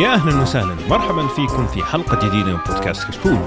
يا أهلا وسهلا مرحبا فيكم في حلقة جديدة من بودكاست كشكول.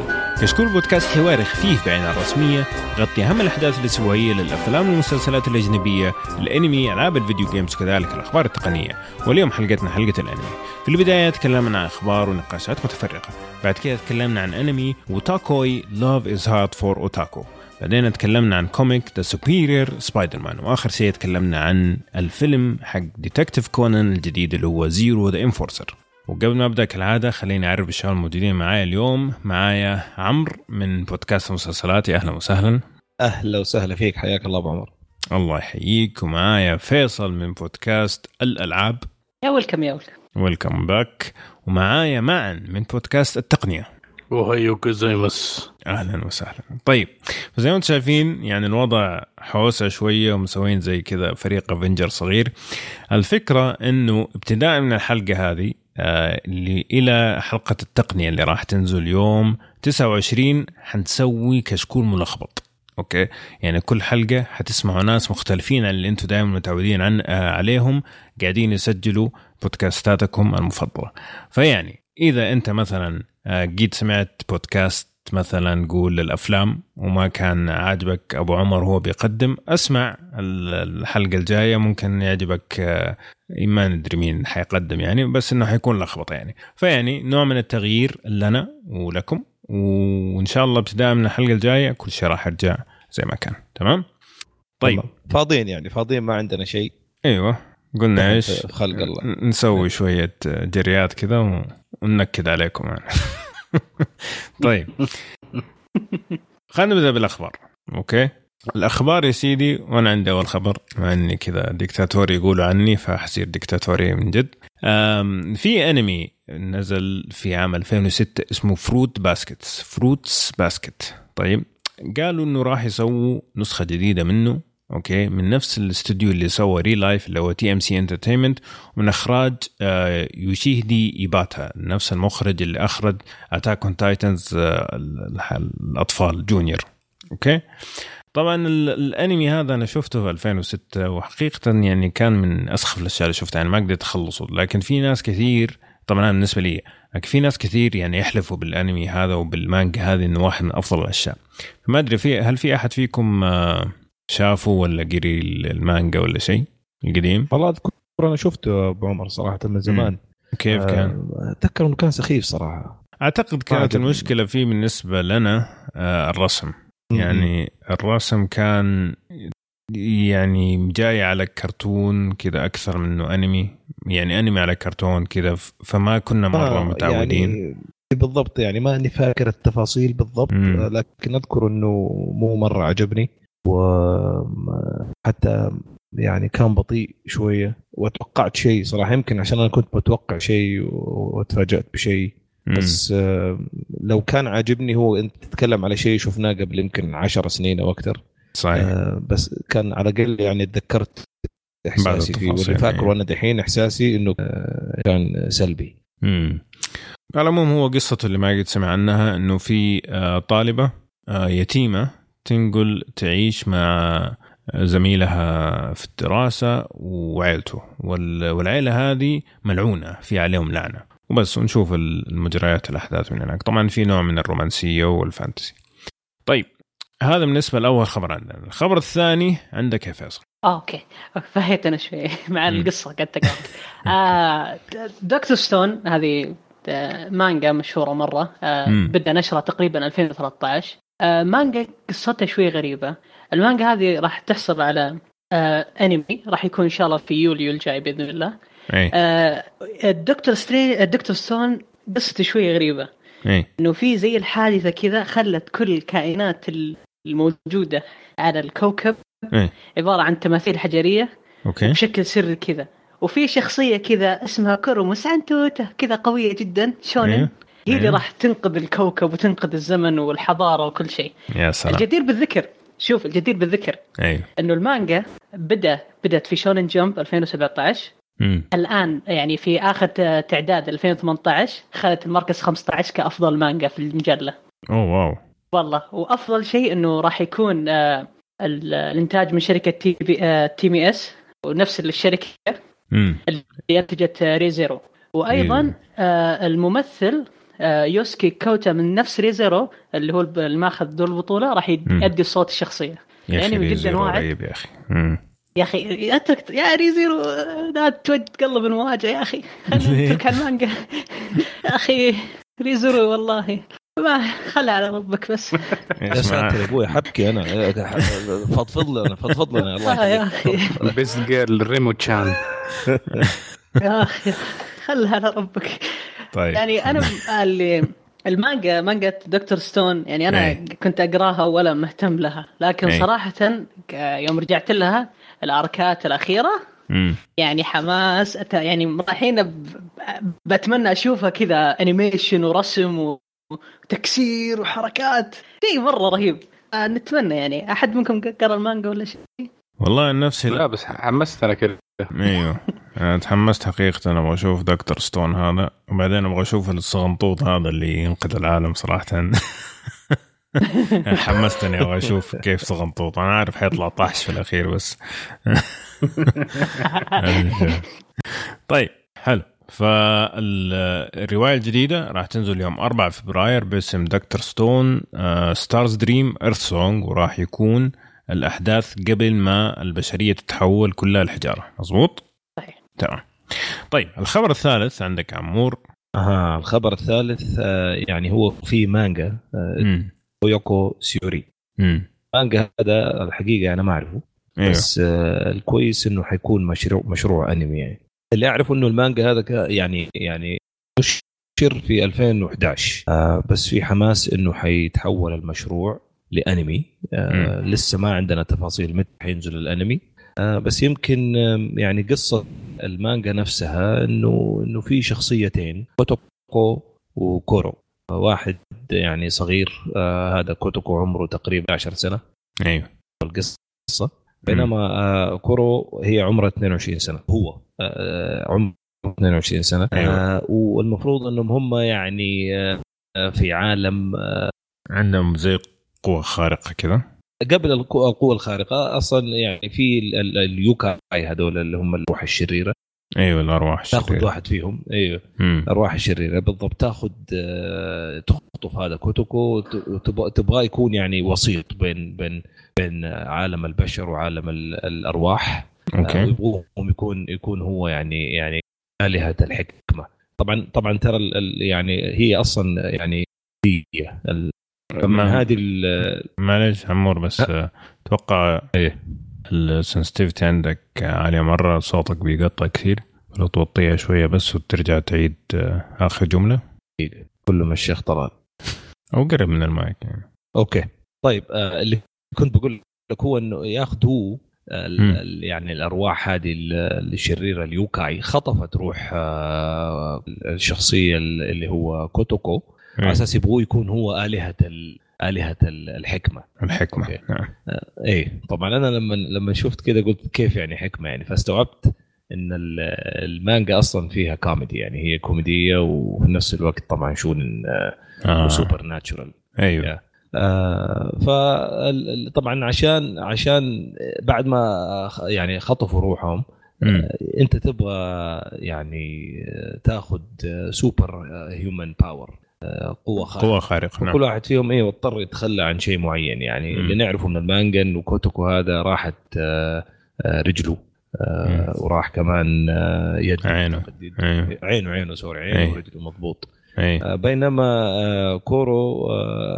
كشكول بودكاست حواري خفيف بعيد عن الرسمية يغطي أهم الأحداث الأسبوعية للأفلام والمسلسلات الأجنبية، الأنمي، ألعاب الفيديو games وكذلك الأخبار التقنية. واليوم حلقتنا حلقة الأنمي. في البداية تكلمنا عن أخبار ونقاشات متفرقة، بعد كده تكلمنا عن أنمي Wotakoi Love Is Hard for Otaku. بعدين تكلمنا عن comic The Superior Spider-Man وآخر شيء تكلمنا عن الفيلم حق Detective Conan الجديد اللي هو Zero the Enforcer وقبل ما أبدأ كالعادة خليني أعرف الشباب الموجودين معايا اليوم. معايا عمرو من بودكاست مسلسلات. أهلا وسهلا. أهلا وسهلا فيك. حياك الله أبو عمر. الله يحييك. ومعايا فيصل من بودكاست الألعاب. يا welcome يا welcome. welcome back. ومعايا معاذ من بودكاست التقنية. ohayou gozaimasu أهلا وسهلا. طيب فزي ما أنتم شايفين يعني الوضع حوسة شوية ومسوين زي كذا فريق Avengers صغير. الفكرة إنه ابتداء من الحلقة هذه اللي إلى حلقة التقنية اللي راح تنزل يوم 29 حنسوي كشكول ملخبط. أوكي؟ يعني كل حلقة حتسمعوا ناس مختلفين عن اللي أنتم دائما متعودين عن آه عليهم قاعدين يسجلوا بودكاستاتكم المفضلة. فيعني إذا أنت مثلا آه جيت سمعت بودكاست مثلا قول للافلام وما كان عاجبك أبو عمر هو بيقدم أسمع الحلقة الجاية ممكن يعجبك ما ندري مين حيقدم يعني بس إنه حيكون لخبطة يعني. فيعني نوع من التغيير لنا ولكم وإن شاء الله ابتداء من الحلقة الجاية كل شيء راح يرجع زي ما كان. تمام؟ طيب. فاضيين يعني فاضيين ما عندنا شيء. أيوه. قلنا إيش؟ خلق الله. نسوي شوية جريات كذا وننكد عليكم يعني. طيب. خلينا نبدأ بالأخبار. أوكي. الأخبار يا سيدي وأنا عندي أول خبر مع إني كذا ديكتاتوري يقولوا عني فحصير ديكتاتوري من جد. في أنمي نزل في عام 2006 اسمه Fruit Baskets Fruits Basket طيب. قالوا إنه راح يسووا نسخة جديدة منه. أوكي؟ من نفس الاستوديو اللي سوى ReLIFE اللي هو TMC Entertainment ومن إخراج آه يوشيهدي إيباتا نفس المخرج اللي أخرج Attack on Titans الأطفال Junior أوكي؟ طبعا الأنمي هذا أنا شفته في 2006 وحقيقه يعني كان من أسخف الأشياء اللي شفتها يعني ما قدرت أخلصه. لكن في ناس كثير طبعا بالنسبة لي لكن في ناس كثير يعني يحلفوا بالأنمي هذا وبالمانجا هذه إنه واحد من أفضل الأشياء. فما أدري في هل في أحد فيكم آه شافوا ولا قري المانجا ولا شيء القديم؟ والله أذكر أنا شفته أبو عمر صراحة من زمان. كيف كان؟ أتذكر إنه كان سخيف صراحة. أعتقد كانت المشكلة فيه بالنسبة لنا آه الرسم. يعني الرسم كان يعني جاي على كرتون كذا أكثر منه أنمي. يعني أنمي على كرتون كذا فما كنا مرة آه متعودين. يعني بالضبط يعني ما أني فاكر التفاصيل بالضبط مم. لكن أذكر إنه مو مرة عجبني. وحتى يعني كان بطيء شوية. وتوقعت شيء صراحة. يمكن عشان أنا كنت متوقع شيء وتفاجأت بشيء. بس لو كان عاجبني هو أنت تتكلم على شيء شفناه قبل يمكن 10 سنين أو أكثر. صحيح. بس كان على الأقل يعني تذكرت إحساسي فيه. واللي فاكره أنا دحين إحساسي إنه كان سلبي. امم على العموم هو قصته اللي ما قد سمع عنها إنه في طالبة يتيمة تنقل تعيش مع زميلها في الدراسة وعيلته والعيلة هذه ملعونة في عليهم لعنة. وبس ونشوف المجريات الأحداث من هناك. طبعا في نوع من الرومانسية وال fantasy. طيب هذا بالنسبة لأول خبر عندنا الخبر الثاني عندك يا فيصل. okay. فهيت أنا شوي مع القصة قد آه Dr. Stone هذه مانجا مشهورة مرة. آه بدأ نشرها تقريبا 2013 آه مانجا قصتها شوي غريبة. المانجا هذه راح تحصل على آه انمي راح يكون إن شاء الله في يوليو الجاي بإذن الله. أي. آه الدكتور ستري ال Dr. Stone قصته شوي غريبة. أي. إنه في زي الحادثة كذا خلت كل الكائنات الموجودة على الكوكب. أي. عبارة عن تماثيل حجرية. okay. بشكل سري كذا. وفي شخصية كذا اسمها كرومو سانتوتا كذا قوية جدا. shounen. أيوه. هي اللي أيوه. راح تنقذ الكوكب وتنقذ الزمن والحضارة وكل شيء. يا سلام. الجدير بالذكر شوف الجدير بالذكر. أيوه إنه المانجا بدا بدأت في Shonen Jump 2017 امم الآن يعني في آخر تعداد 2018 خذت المركز 15 كأفضل مانجا في المجلة. oh wow. والله. وأفضل شيء إنه راح يكون آه ال- الإنتاج من شركة TB آه TMS. ونفس الشركة امم اللي أنتجت آه Re:Zero وأيضا آه الممثل يوسكي كوتا من نفس Re:Zero اللي هو اللي ماخذ دور البطولة راح يؤدي صوت الشخصية. يا أخي الانمي جدا واعد. يا أخي. يا أخي اترك يا ريزيرو لا تود تقلب المواجهه يا أخي؟ اترك المانجا. يا أخي ريزيرو والله. ما خلها على ربك بس. يا ساتر يا أبوي حبكي أنا. فضفض لنا فضفض لنا الله آه يا يخليك. أخي. بيست جيرل ريمو تشان يا أخي. خلها على ربك. طيب. يعني أنا اللي المانجا مانجا دكتور ستون يعني أنا أي. كنت أقراها ولا مهتم لها. لكن أي. صراحة يوم رجعت لها الأركات الأخيرة مم. يعني حماس أت- يعني رايحين بتمنى أشوفها كذا animation ورسم وتكسير وحركات. شيء مرة رهيب. آه، نتمنى يعني. أحد منكم قرأ المانجا ولا شيء؟ والله عن نفسي لا. بس حمستنا كده. إيوه. أنا تحمست حقيقة أنا أبغى أشوف Dr. Stone هذا وبعدين أبغى أشوف الصغنطوط هذا اللي ينقذ العالم صراحة. حمستني أبغى أشوف كيف صغنطوط. أنا عارف حيطلع طاحش في الأخير بس. طيب حلو. فالرواية الجديدة راح تنزل يوم 4 فبراير باسم Doctor Stone Star's Dream Earth Song وراح يكون الأحداث قبل ما البشرية تتحول كلها الحجارة مظبوط؟ صحيح. تمام. طيب الخبر الثالث عندك عمور. أها الخبر الثالث آه، يعني هو في مانجا آه، يوكو سيوري. مانجا هذا الحقيقة أنا ما أعرفه أيوه بس آه، الكويس إنه حيكون مشروع مشروع أنمي يعني. اللي أعرفه إنه المانجا هذا يعني يعني نشر في 2011 آه بس في حماس إنه حيتحول المشروع لأنمي. آه لسه ما عندنا تفاصيل متى حينزل الأنمي. آه بس يمكن يعني قصة المانجا نفسها إنه إنه في شخصيتين كوتوكو وكورو. واحد يعني صغير آه هذا كوتوكو عمره تقريبا 10 سنة. أيوه. القصة. بينما آه كورو هي عمرها 22 سنة. هو آه عمره 22 سنة. أيوة. آه والمفروض إنهم هم يعني آه آه، في عالم آه عندهم زي قوة خارقة كذا؟ قبل القو- القوة الخارقة أصلا يعني في ال- ال- اليوكاي هذول اللي هم الروح الشريرة. أيوه الأرواح تاخذ الشريرة. واحد فيهم. أيوه. الأرواح الشريرة بالضبط. تاخذ آه، تخطف هذا كوتوكو تبغاه يكون يعني وسيط بين بين بين عالم البشر وعالم ال- الأرواح. آه، أوكي ويبغوهم يكون يكون هو يعني يعني آلهة الحكمة. طبعا طبعا ترى يعني هي أصلا يعني هي ال- من ما- هذه معلش عمور بس آه، أتوقع إيه. ال sensitivity عندك عالية مرة صوتك بيقطع كثير. لو توطيها شوية بس وترجع تعيد آه، آخر جملة. كله من الشيخ طلال. أو قرب من المايك يعني. أوكي. طيب آه اللي كنت بقول لك هو إنه مم. ال- يعني الأرواح هذه ال- الشريرة اليوكاي خطفت روح آه الشخصية اللي هو كوتوكو. على أساس يبغوه يكون هو آلهة ال- آلهة ال- الحكمة. الحكمة. أوكي. نعم. إيه. طبعا أنا لما لما شفت كذا قلت كيف يعني حكمة يعني. فاستوعبت إن ال- المانجا أصلا فيها كوميدي يعني. هي كوميدية وفي نفس الوقت طبعا شون آه. supernatural أيوه. يا. آه فطبعا عشان عشان بعد ما يعني خطفوا روحهم. آه، أنت تبغى يعني آه، تاخذ superhuman power قوة خارقة قوة خارقة نعم واحد فيهم إيه اضطر يتخلى عن شيء معين يعني مم. اللي نعرفه من المانجا انه كوتوكو هذا راحت آه، آه، رجله آه، وراح كمان يده عينه. أيوه. عينه عينه sorry عينه أيه. ورجله مضبوط أي آه، بينما كورو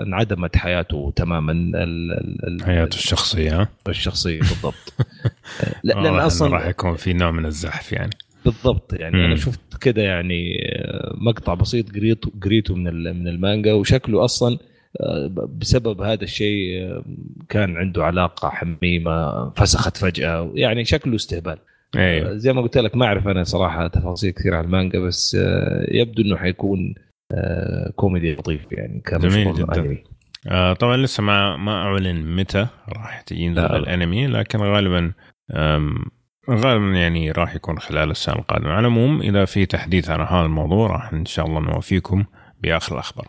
انعدمت حياته تماما ال- ال- ال- حياته الشخصية ها؟ الشخصية بالضبط لا- لأن أصلا راح يكون في نوع من الزحف يعني بالضبط يعني مم. أنا شفت كده يعني آه، مقطع بسيط قريته قريته من من المانجا وشكله أصلا آه، بسبب هذا الشيء آه، كان عنده علاقة حميمة فسخت فجأة يعني شكله استهبال أيوه زي ما قلت لك ما أعرف أنا صراحة تفاصيل كثير عن المانجا بس يبدو إنه حيكون كوميدي لطيف يعني جميل جداً. أنمي. آه طبعا لسه ما ما أعلن متى راح لا. الأنمي لكن غالبا غالبا يعني راح يكون خلال السنة القادمة على العموم إذا في تحديث عن هذا الموضوع راح إن شاء الله نوافيكم بآخر الأخبار.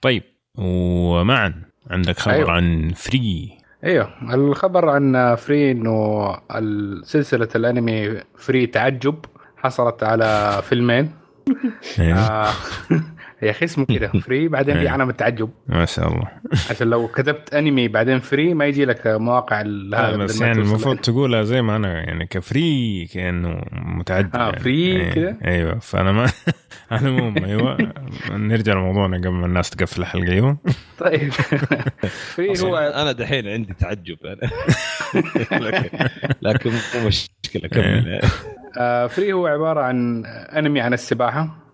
طيب ومعاذ عندك خبر أيوة. عن فري أيوه الخبر عن Free إنه سلسلة الأنمي Free تعجب حصلت على فيلمين إيه. آه، يا أخي اسمه كذا Free بعدين في إيه. علامه تعجب ما شاء الله. عشان لو كتبت انمي بعدين Free ما يجي لك مواقع لا هذا بس يعني المفروض. تقولها زي ما أنا يعني ك Free كأنه متعدد آه، يعني. Free إيه، كده؟ أيوه فأنا ما على العموم أيوه. نرجع لموضوعنا قبل ما الناس تقفل الحلقة أيوه. طيب. Free هو أنا دحين عندي تعجب أنا. لكن لكن مو مشكلة كمل. آه، Free هو عبارة عن انمي عن السباحة.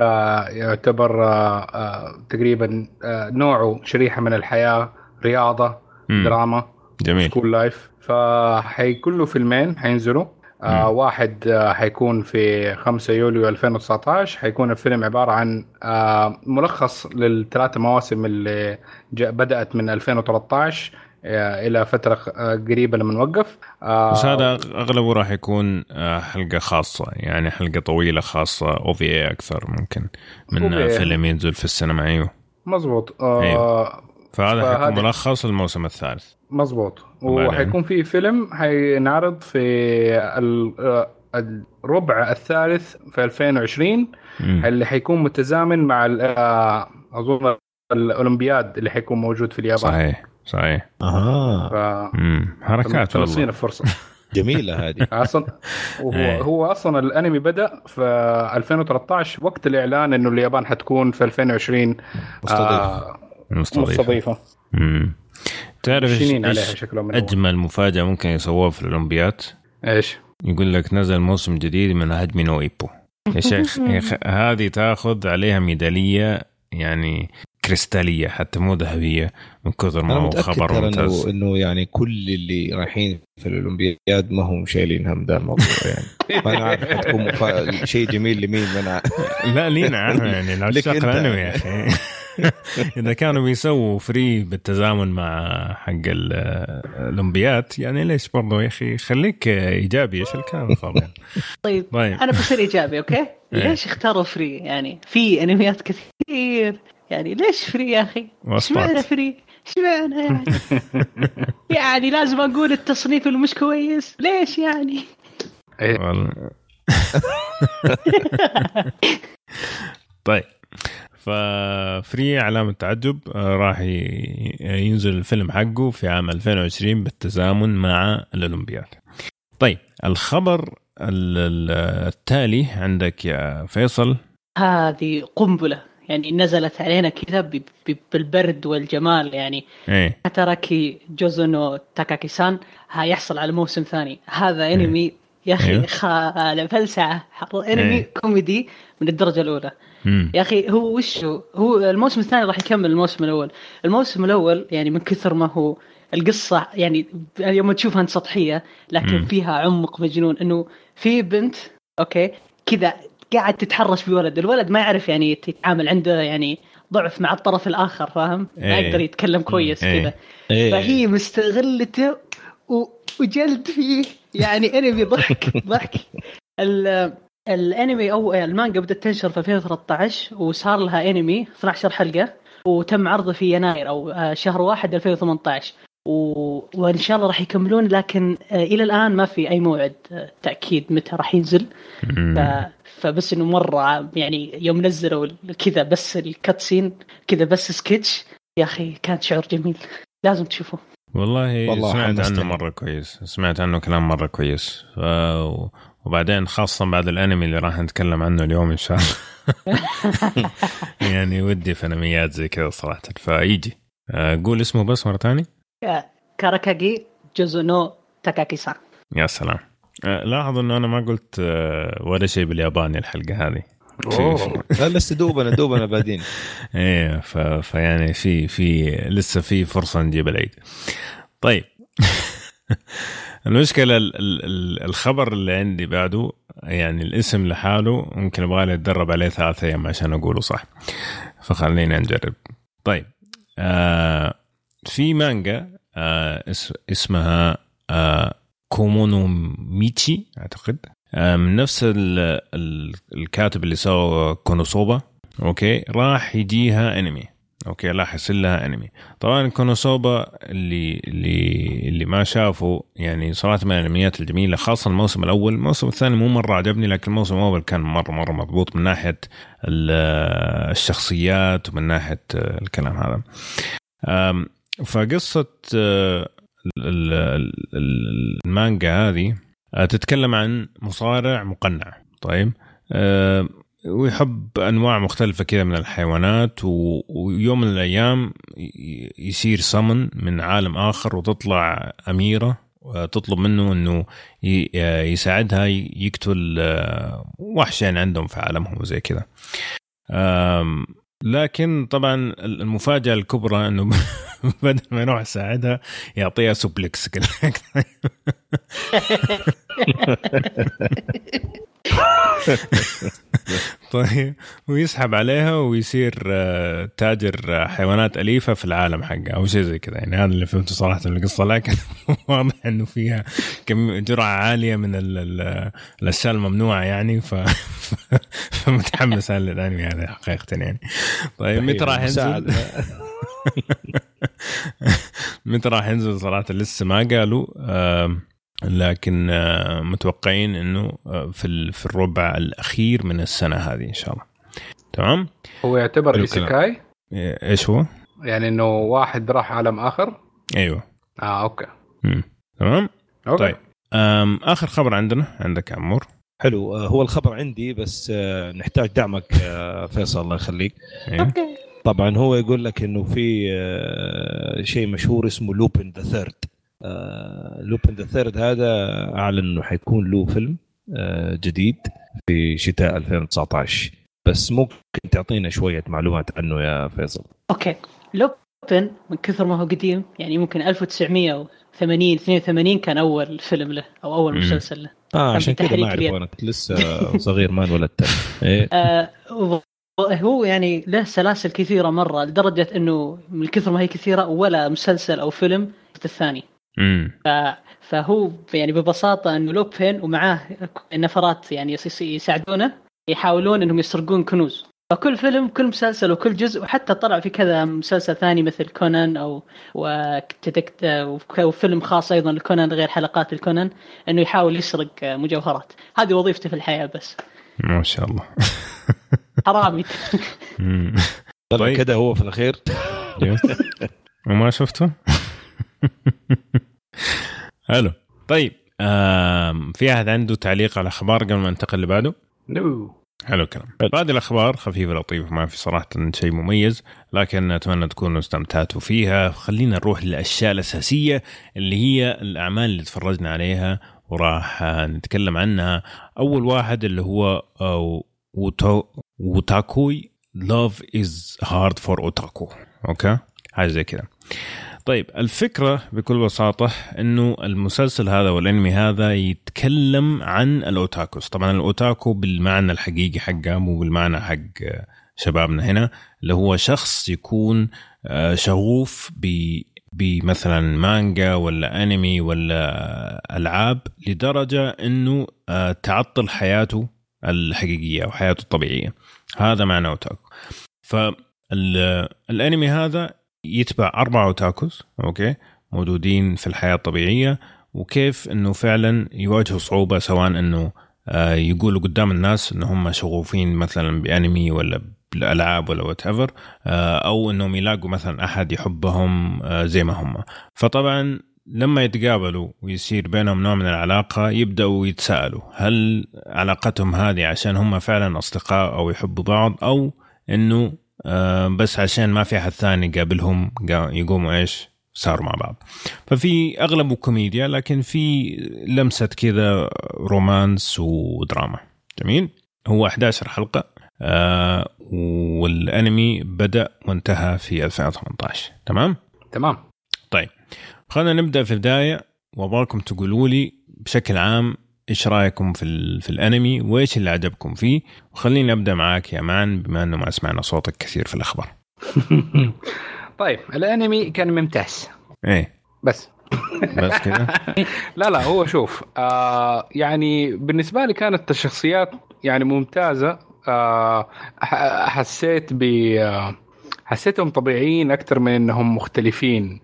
آه، يعتبر آه، آه، تقريبا آه، نوعه شريحة من الحياة رياضة مم. دراما جميل. school life فحيكون له فيلمين حينزلوا. آه. واحد آه حيكون في 5 يوليو 2019 حيكون الفيلم عبارة عن آه ملخص للثلاثة مواسم اللي بدأت من 2013 آه إلى فترة آه قريبة لما نوقف آه بس هذا أغلبه راح يكون حلقة خاصة يعني حلقة طويلة خاصة أو في اي أكثر ممكن من. فيلم ينزل في السينما أيوه مظبوط آه أيوه. فهذا حيكون ملخص الموسم الثالث مظبوط وبعدين؟ وحيكون في فيلم حينعرض في ال- الربع الثالث في 2020 مم. اللي حيكون متزامن مع أظن الأولمبياد اللي حيكون موجود في اليابان صحيح صحيح. أها. ف امم حركات والله. فرصه جميلة هذه. أصلا وهو إيه. هو أصلا الأنمي بدأ في 2013 وقت الإعلان إنه اليابان حتكون في 2020 مستضيف. آه مستضيف مستضيفة. امم تعرف أول. أجمل مفاجأة ممكن يسووها في الأولمبياد؟ إيش؟ يقول لك نزل موسم جديد من هجمي نو إيبو. يا شيخ هذه تاخذ عليها ميدالية يعني كريستالية حتى مو ذهبية من كثر ما هو خبر ممتاز انه إنه يعني كل اللي رايحين في الأولمبياد ما هم شايلين هم ذا الموضوع يعني ما أنا عارف حتكون مفا... شيء جميل لمين ما أنا لا لينا عنها يعني أنت. الانمي يا أخي إذا كانوا بيسووا Free بالتزامن مع حق ال- الأولمبياد يعني ليش برضو يا أخي خليك إيجابي إيش الكلام الفاضي طيب طيب أنا بصير إيجابي أوكي؟ إيه. ليش اختاروا Free؟ يعني في أنميات كثير يعني ليش Free يا أخي؟ اشمعنى Free؟ اشمعنى يعني؟ يعني لازم أقول التصنيف اللي مش كويس؟ ليش يعني؟ إيه. والله. طيب ف Free علامة تعجب آه، راح ينزل الفيلم حقه في عام 2020 بالتزامن مع الأولمبياد طيب الخبر ال- ال- التالي عندك يا فيصل هذه قنبلة يعني نزلت علينا كذا بالبرد والجمال يعني إيه تاراكي جوزونو تاكاكي سان هيحصل على موسم ثاني هذا انمي يا أخي أيوه. خ... فلسعة انمي إيه. كوميدي من الدرجة الأولى مم. يا أخي هو وش هو؟ هو الموسم الثاني راح يكمل الموسم الأول الموسم الأول يعني من كثر ما هو القصة يعني يوم تشوفها أنت سطحية لكن مم. فيها عمق مجنون إنه في بنت أوكي كذا قاعد تتحرش بولد. الولد ما يعرف يعني يتعامل عنده يعني ضعف مع الطرف الآخر فاهم؟ ما إيه. يقدر يتكلم كويس إيه. كذا. إيه. فهي مستغلته و... وجلد فيه. يعني انمي ضحك ضحك. ال... الانمي أو المانجا بدأت تنشر في 2013 وصار لها انمي 12 حلقة وتم عرضه في يناير أو آه، شهر واحد 2018 و... وإن شاء الله راح يكملون لكن آه، إلى الآن ما في أي موعد آه، تأكيد متى راح ينزل. ف... فبس إنه مرة يعني يوم نزلوا كذا بس الكاتسين كذا بس سكتش يا أخي كان شعور جميل. لازم تشوفوه والله, والله سمعت عنه. مرة كويس. سمعت عنه كلام مرة كويس. ف... وبعدين خاصة بعد الأنمي اللي راح نتكلم عنه اليوم إن شاء الله. يعني ودي في انميات زي كذا صراحة. فيجي. آه، قول اسمه بس مرة ثانية. كاراكاجي جوزونو تاكاكي سان يا سلام. آه، لاحظ إنه أنا ما قلت آه، ولا شيء بالياباني الحلقة هذه. لا لسه دوبنا دوبنا بادين إيه ف... فيعني في في لسه في فرصة نجيب العيد. طيب. المشكلة ال... ال... ال- الخبر اللي عندي بعده يعني الاسم لحاله ممكن أبغى لي اتدرب عليه ثلاثة أيام عشان أقوله صح. فخلينا نجرب. طيب. آه في مانجا. اسمها آه كومونو ميتشي أعتقد. آه من نفس ال... ال... الكاتب اللي سوى كونوسوبا. أوكي؟ راح يجيها أنمي. أوكي؟ راح يصير لها أنمي. طبعا كونوسوبا اللي اللي اللي ما شافوا يعني صراحة من الأنميات الجميلة خاصة الموسم الأول. الموسم الثاني مو مرة عجبني لكن الموسم الأول كان مره مرة مضبوط من ناحية الشخصيات ومن ناحية الكلام هذا. فقصة آه، المانجا هذه آه، تتكلم عن مصارع مقنع. طيب؟ آه، ويحب أنواع مختلفة كذا من الحيوانات ويوم من الأيام يصير صمن من عالم آخر وتطلع أميرة وتطلب منه إنه يساعدها يقتل وحشين عندهم في عالمهم وزي كذا. لكن طبعا المفاجأة الكبرى إنه بدل ما يروح يساعدها يعطيها سوبلكس طيب ويسحب عليها ويصير آه، تاجر حيوانات أليفة في العالم حقه أو شيء زي كذا. يعني هذا اللي فهمته صراحة من القصة لكن واضح إنه فيها كم جرعة عالية من الأشياء الممنوعة يعني. ف فمتحمس على الانمي هذا حقيقة يعني. طيب متى راح ينزل؟ متى راح ينزل صراحة؟ لسه ما قالوا. لكن آه، متوقعين إنه آه، في في الربع الأخير من السنة هذه إن شاء الله. تمام؟ هو يعتبر إيسيكاي؟ إيش هو؟ يعني إنه واحد راح عالم آخر؟ أيوه. آه okay. مم. تمام؟ okay. طيب. آخر خبر عندنا. عندك عمور. حلو. آه، هو الخبر عندي بس نحتاج دعمك فيصل الله يخليك. أيوه. okay. طبعا هو يقول لك إنه في شيء مشهور اسمه لوبن the Third. لوبن the Third هذا أعلن إنه حيكون له فيلم آه، جديد في شتاء 2019 بس ممكن تعطينا شوية معلومات عنه يا فيصل. okay. لوبن من كثر ما هو قديم يعني ممكن 1980 82 كان أول فيلم له أو أول مسلسل له. آه عشان كذا ما أعرف أنا لسه صغير ما انولدت. إيه؟ آه هو يعني له سلاسل كثيرة مرة لدرجة إنه من كثر ما هي كثيرة ولا مسلسل أو فيلم الثاني. ف... فهو يعني ببساطة إنه لوبين ومعاه نفرات يعني يساعدونه يحاولون إنهم يسرقون كنوز. فكل فيلم كل مسلسل وكل جزء وحتى طلع في كذا مسلسل ثاني مثل كونان أو وتدكت وفيلم خاص أيضا لكونان غير حلقات الكونان إنه يحاول يسرق مجوهرات. هذه وظيفته في الحياة بس. ما شاء الله. حرامي. طيب. كذا هو في الأخير. وما شفته؟ حلو. طيب في أحد عنده تعليق على الأخبار قبل ما ننتقل اللي بعده؟ no حلو الكلام. هذه الأخبار خفيفة لطيفة ما في صراحة شيء مميز لكن أتمنى تكونوا استمتعتوا فيها. خلينا نروح للأشياء الأساسية اللي هي الأعمال اللي تفرجنا عليها وراح نتكلم عنها. أول واحد اللي هو Wotakoi Love is hard for otaku okay؟ حاجة زي كذا طيب الفكرة بكل بساطة إنه المسلسل هذا والأنمي هذا يتكلم عن الأوتاكوس. طبعا الأوتاكو بالمعنى الحقيقي حقه مو بالمعنى حق شبابنا هنا اللي هو شخص يكون آه، شغوف ب بمثلا مانجا ولا أنمي ولا ألعاب لدرجة إنه آه، تعطل حياته الحقيقية أو حياته الطبيعية. هذا معنى otaku. فالانمي هذا يتبع أربعة otakus okay؟ موجودين في الحياة الطبيعية وكيف إنه فعلا يواجهوا صعوبة سواء إنه آه، يقولوا قدام الناس ان هم شغوفين مثلا بأنمي ولا بالألعاب ولا whatever آه، أو إنهم يلاقوا مثلا أحد يحبهم آه، زي ما هم. فطبعا لما يتقابلوا ويصير بينهم نوع من العلاقة يبدأوا يتساءلوا هل علاقتهم هذه عشان هم فعلا أصدقاء أو يحبوا بعض أو إنه بس عشان ما في أحد ثاني قابلهم يقوموا إيش؟ صاروا مع بعض. ففي اغلبه كوميديا لكن في لمسة كذا رومانس ودراما. جميل؟ هو 11 حلقة آه والأنمي بدأ وانتهى في 2018 تمام؟ تمام. طيب خلينا نبدأ في البداية. وأبغاكم تقولوا لي بشكل عام إيش رأيكم في في الأنمي؟ وإيش اللي عجبكم فيه؟ وخليني أبدأ معاك يا مان بما إنه ما سمعنا صوتك كثير في الأخبار. طيب الأنمي كان ممتاز. إيه. بس. بس كذا لا لا هو شوف آه يعني بالنسبة لي كانت الشخصيات يعني ممتازة. آه حسيت ب آه حسيتهم طبيعيين أكثر من إنهم مختلفين.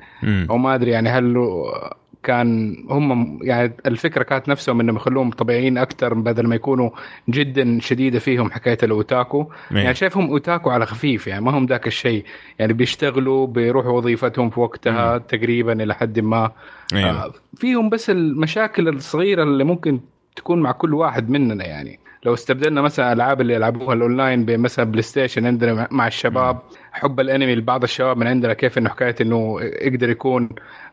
وما أدري يعني هل كان هم يعني الفكرة كانت نفسهم إنهم يخلوهم طبيعيين أكثر بدل ما يكونوا جدا شديدة فيهم حكاية ال otaku مين. يعني شايفهم otaku على خفيف يعني ما هم ذاك الشيء يعني بيشتغلوا بيروحوا وظيفتهم في وقتها مم. تقريبا إلى حد ما. آه فيهم بس المشاكل الصغيرة اللي ممكن تكون مع كل واحد مننا يعني لو استبدلنا مثلا الالعاب اللي يلعبوها الأونلاين بمثلا بلاي ستيشن عندنا مع الشباب حب الأنمي لبعض الشباب من عندنا كيف إنه حكاية إنه يقدر يكون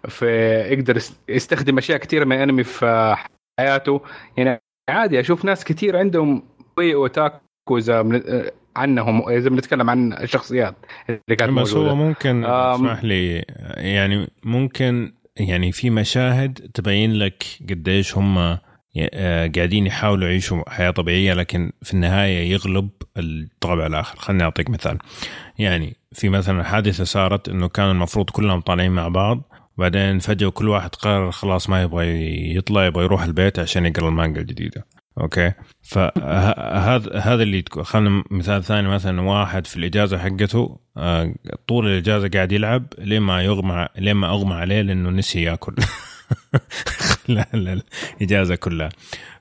في يقدر يستخدم أشياء كثيره من الأنمي في حياته. يعني عادي أشوف ناس كثير عندهم اوتاكو اذا عنهم إذا بنتكلم عن الشخصيات اللي كانت بس موجودة. هو ممكن اسمح لي يعني ممكن يعني في مشاهد تبين لك قديش هم آه، قاعدين يحاولوا يعيشوا حياة طبيعية لكن في النهاية يغلب الطابع الآخر. خليني أعطيك مثال. يعني في مثلا حادثة صارت إنه كان المفروض كلهم طالعين مع بعض بعدين فجأة كل واحد قرر خلاص ما يبغى يطلع يبغى يروح البيت عشان يقرأ المانجا الجديدة. okay؟ فهذا هذا اللي خلينا مثال ثاني مثلا واحد في الإجازة حقته آه، طول الإجازة قاعد يلعب لين ما يغمى لين ما أغمى عليه لأنه نسي يأكل. الاجازه كلها.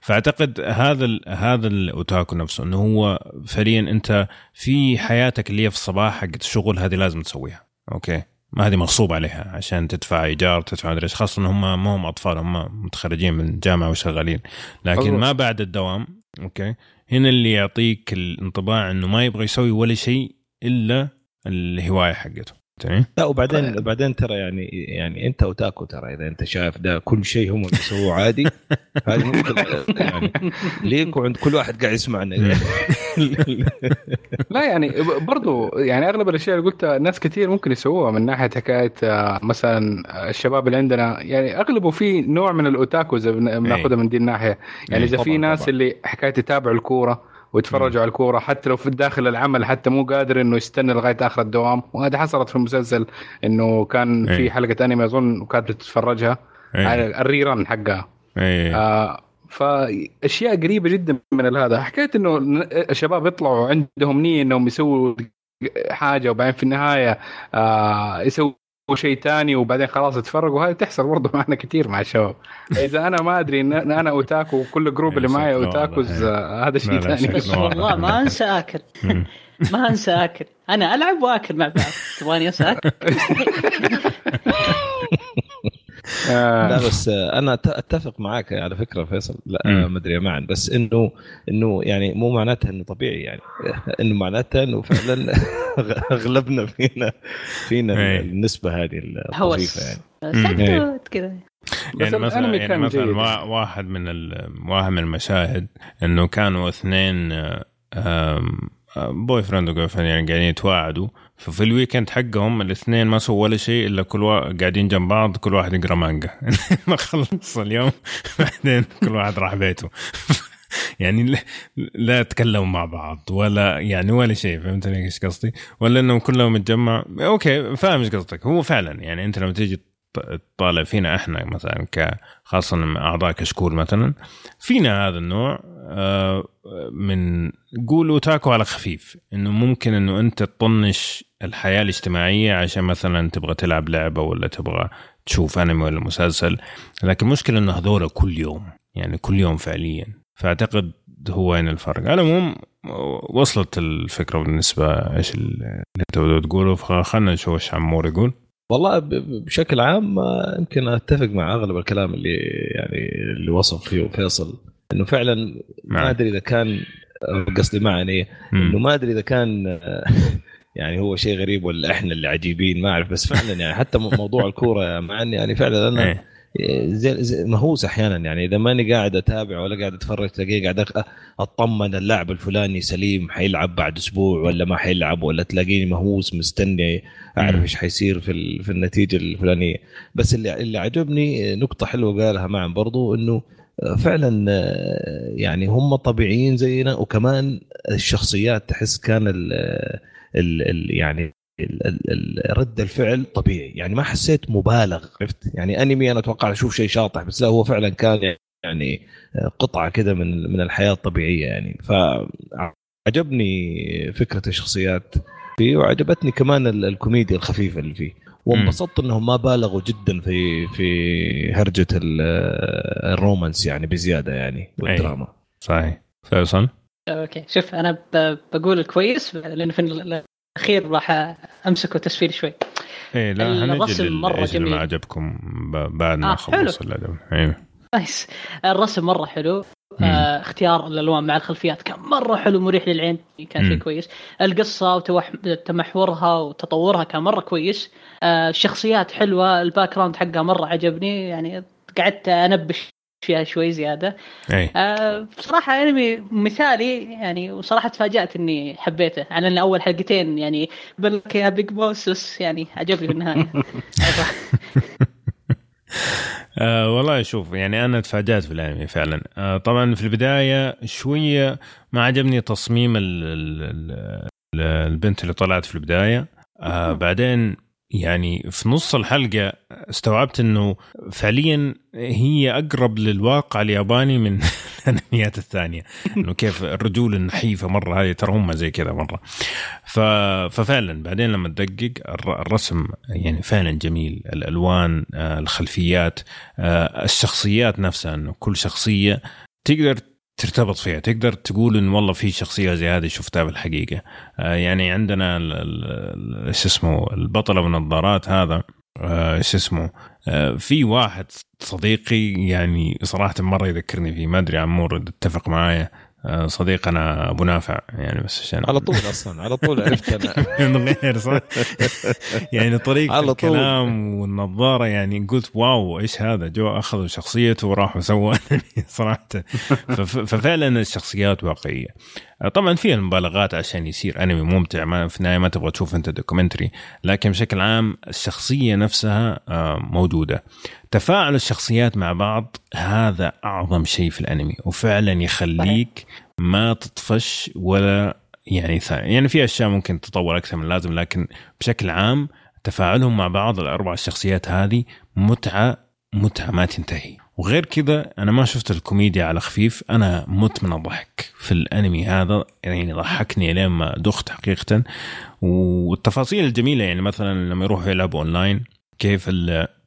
فأعتقد هذا هذا ال otaku نفسه إنه هو فعليا أنت في حياتك اللي هي في الصباح حقت الشغل هذه لازم تسويها. okay؟ ما هذه مغصوب عليها عشان تدفع إيجار تدفع مدري إيش خاصة إن هم ما هم أطفال هم متخرجين من الجامعة وشغالين. لكن ما بعد الدوام okay؟ هنا اللي يعطيك الانطباع إنه ما يبغى يسوي ولا شيء إلا الهواية حقته. لا وبعدين طيب. بعدين ترى يعني يعني انت otaku ترى إذا انت شايف ده كل شيء هم بيسووه عادي هذه ممكن يعني ليك وعند كل واحد قاعد يسمعنا لا يعني برضو يعني أغلب الأشياء اللي قلتها ناس كثير ممكن يسووها من ناحية حكاية آه، مثلا الشباب اللي عندنا. يعني أغلبه في نوع من الاوتاكو اذا بناخذها من دي الناحية. يعني إذا في ناس اللي حكاية يتابعوا الكورة ويتفرجوا على الكورة حتى لو في داخل العمل حتى مو قادر إنه يستنى لغاية آخر الدوام. وهذه حصلت في المسلسل إنه كان في حلقة أنمي أظن وكانت بتتفرجها. الريران حقها. آه فأشياء قريبة جدا من هذا. حكايه إنه الشباب يطلعوا عندهم نية إنهم يسووا حاجة وبعدين في النهاية آه يسووا شيء ثاني وبعدين خلاص اتفرقوا هذه تحصل برضه معنا كثير مع الشباب. إذا أنا ما أدري إن أنا otaku وكل group اللي معي otakus آه، هذا شيء ثاني. والله ما أنسى أكل. ما أنسى أكل. أنا ألعب وأكل مع بعض. تبغاني انسى اكل آه. لا بس أنا أتفق معاك على فكرة فيصل. لا ما أدري معا. بس إنه إنه يعني مو معناتها إنه طبيعي يعني. إنه معناتها إنه فعلا اغلبنا فينا فينا إيه. النسبة هذه الطفيفه يعني. كذا يعني مثلا يعني مثلا واحد من واحد من المشاهد إنه كانوا اثنين boyfriend و girlfriend يعني قاعدين يتواعدوا. ففي ال weekend حقهم الاثنين ما سووا ولا شيء إلا كل واحد قاعدين جنب بعض كل واحد يقرأ مانجا. ما خلص اليوم. بعدين كل واحد راح بيته. يعني لا تكلموا مع بعض ولا يعني ولا شيء فهمتني إيش قصدي؟ ولا إنهم كلهم يتجمع. okay فاهم إيش قصدك. هو فعلا يعني أنت لما تيجي تطالع فينا إحنا مثلا خاصة أعضاء كشكول مثلا فينا هذا النوع آه، من قولوا تاكو على خفيف إنه ممكن إنه أنت تطنش الحياة الاجتماعية عشان مثلا تبغى تلعب لعبة ولا تبغى تشوف أنمي ولا مسلسل لكن المشكلة إنه هذول كل يوم يعني كل يوم فعليا. فأعتقد هو وين الفرق. على العموم وصلت الفكرة بالنسبة إيش اللي أنت تقوله. فخلنا نشوف إيش عمور يقول. والله بشكل عام يمكن أتفق مع أغلب الكلام اللي يعني اللي وصف فيه فيصل. إنه فعلا ما نعم. أدري إذا كان قصدي معني إنه ما أدري إذا كان يعني هو شيء غريب ولا إحنا اللي عجيبين ما أعرف بس فعلا يعني حتى موضوع الكورة مع إني يعني فعلا أنا إيه. زي, زي مهووس أحيانا يعني إذا ماني قاعد أتابع ولا قاعد أتفرج تلاقيه قاعد أطمن اللاعب الفلاني سليم حيلعب بعد أسبوع ولا ما حيلعب ولا تلاقيني مهووس مستني أعرف إيش حيصير في في النتيجة الفلانية بس اللي اللي عجبني نقطة حلوة قالها معا برضو إنه فعلا يعني هم طبيعيين زينا وكمان الشخصيات تحس كان ال ال يعني رد الفعل طبيعي. يعني ما حسيت مبالغ عرفت؟ يعني أنمي أنا أتوقع أشوف شيء شاطح بس لا هو فعلا كان يعني قطعة كده من من الحياة الطبيعية يعني. فعجبني فكرة الشخصيات فيه وعجبتني كمان الكوميديا الخفيفة اللي فيه. وانبسطت إنهم ما بالغوا جدا في في هرجة ال romance يعني بزيادة يعني والدراما. صحيح. فيصل؟ okay شوف أنا بقول الكويس لأنه في الأخير راح أمسكه تسفيل شوي. إيه لا الرسم مرة جميل. ما عجبكم بعد ما آه خلص الادب أيوه nice. الرسم مرة حلو. آه اختيار الألوان مع الخلفيات كان مرة حلو مريح للعين كان شيء كويس. القصة وتمحورها وتطورها كان مرة كويس. آه الشخصيات حلوة ال background حقها مرة عجبني. يعني قعدت أنبش فيها شوي زيادة. أي. آه بصراحة أنمي مثالي يعني وصراحة تفاجأت إني حبيته. على إن أول حلقتين يعني بلك yeah big بوسس يعني عجبني في النهايه آه والله شوف يعني أنا تفاجأت في الأنمي فعلا. آه طبعا في البداية شوية ما عجبني تصميم ال ال ال البنت اللي طلعت في البداية. آه بعدين يعني في نص الحلقة استوعبت إنه فعليا هي أقرب للواقع الياباني من الأنميات الثانية. إنه كيف الرجول النحيفة مرة هذه ترى هم زي كذا مرة. ففعلا بعدين لما تدقق الرسم يعني فعلا جميل. الألوان آه، الخلفيات آه، الشخصيات نفسها إنه كل شخصية تقدر ترتبط فيها. تقدر تقول إن والله في شخصية زي هذه شفتها بالحقيقة. آه يعني عندنا إيش اسمه البطله بنظارات هذا آه، إيش اسمه آه في واحد صديقي يعني صراحة مرة يذكرني فيه. ما أدري عمور اتفق معايا. صديقنا أبو نافع يعني بس عشان على طول أصلا على طول عرفت أنا. من غير صح. يعني طريقة على طول. الكلام والنظارة يعني قلت واو إيش هذا؟ جو أخذوا شخصيته وراحوا سووا. صراحة. ففعلا الشخصيات واقعية. طبعا فيها المبالغات عشان يصير أنمي ممتع. ما في النهاية ما تبغى تشوف أنت دوكيومنتري لكن بشكل عام الشخصية نفسها آه، موجودة. تفاعل الشخصيات مع بعض هذا أعظم شيء في الأنمي وفعلا يخليك ما تطفش ولا يعني ثاني يعني في أشياء ممكن تطور أكثر من اللازم لكن بشكل عام تفاعلهم مع بعض الأربع الشخصيات هذه متعة متعة ما تنتهي. وغير كذا أنا ما شفت الكوميديا على خفيف. أنا مت من الضحك في الأنمي هذا يعني ضحكني لين ما دخت حقيقة. والتفاصيل الجميلة يعني مثلا لما يروحوا يلعبوا أونلاين كيف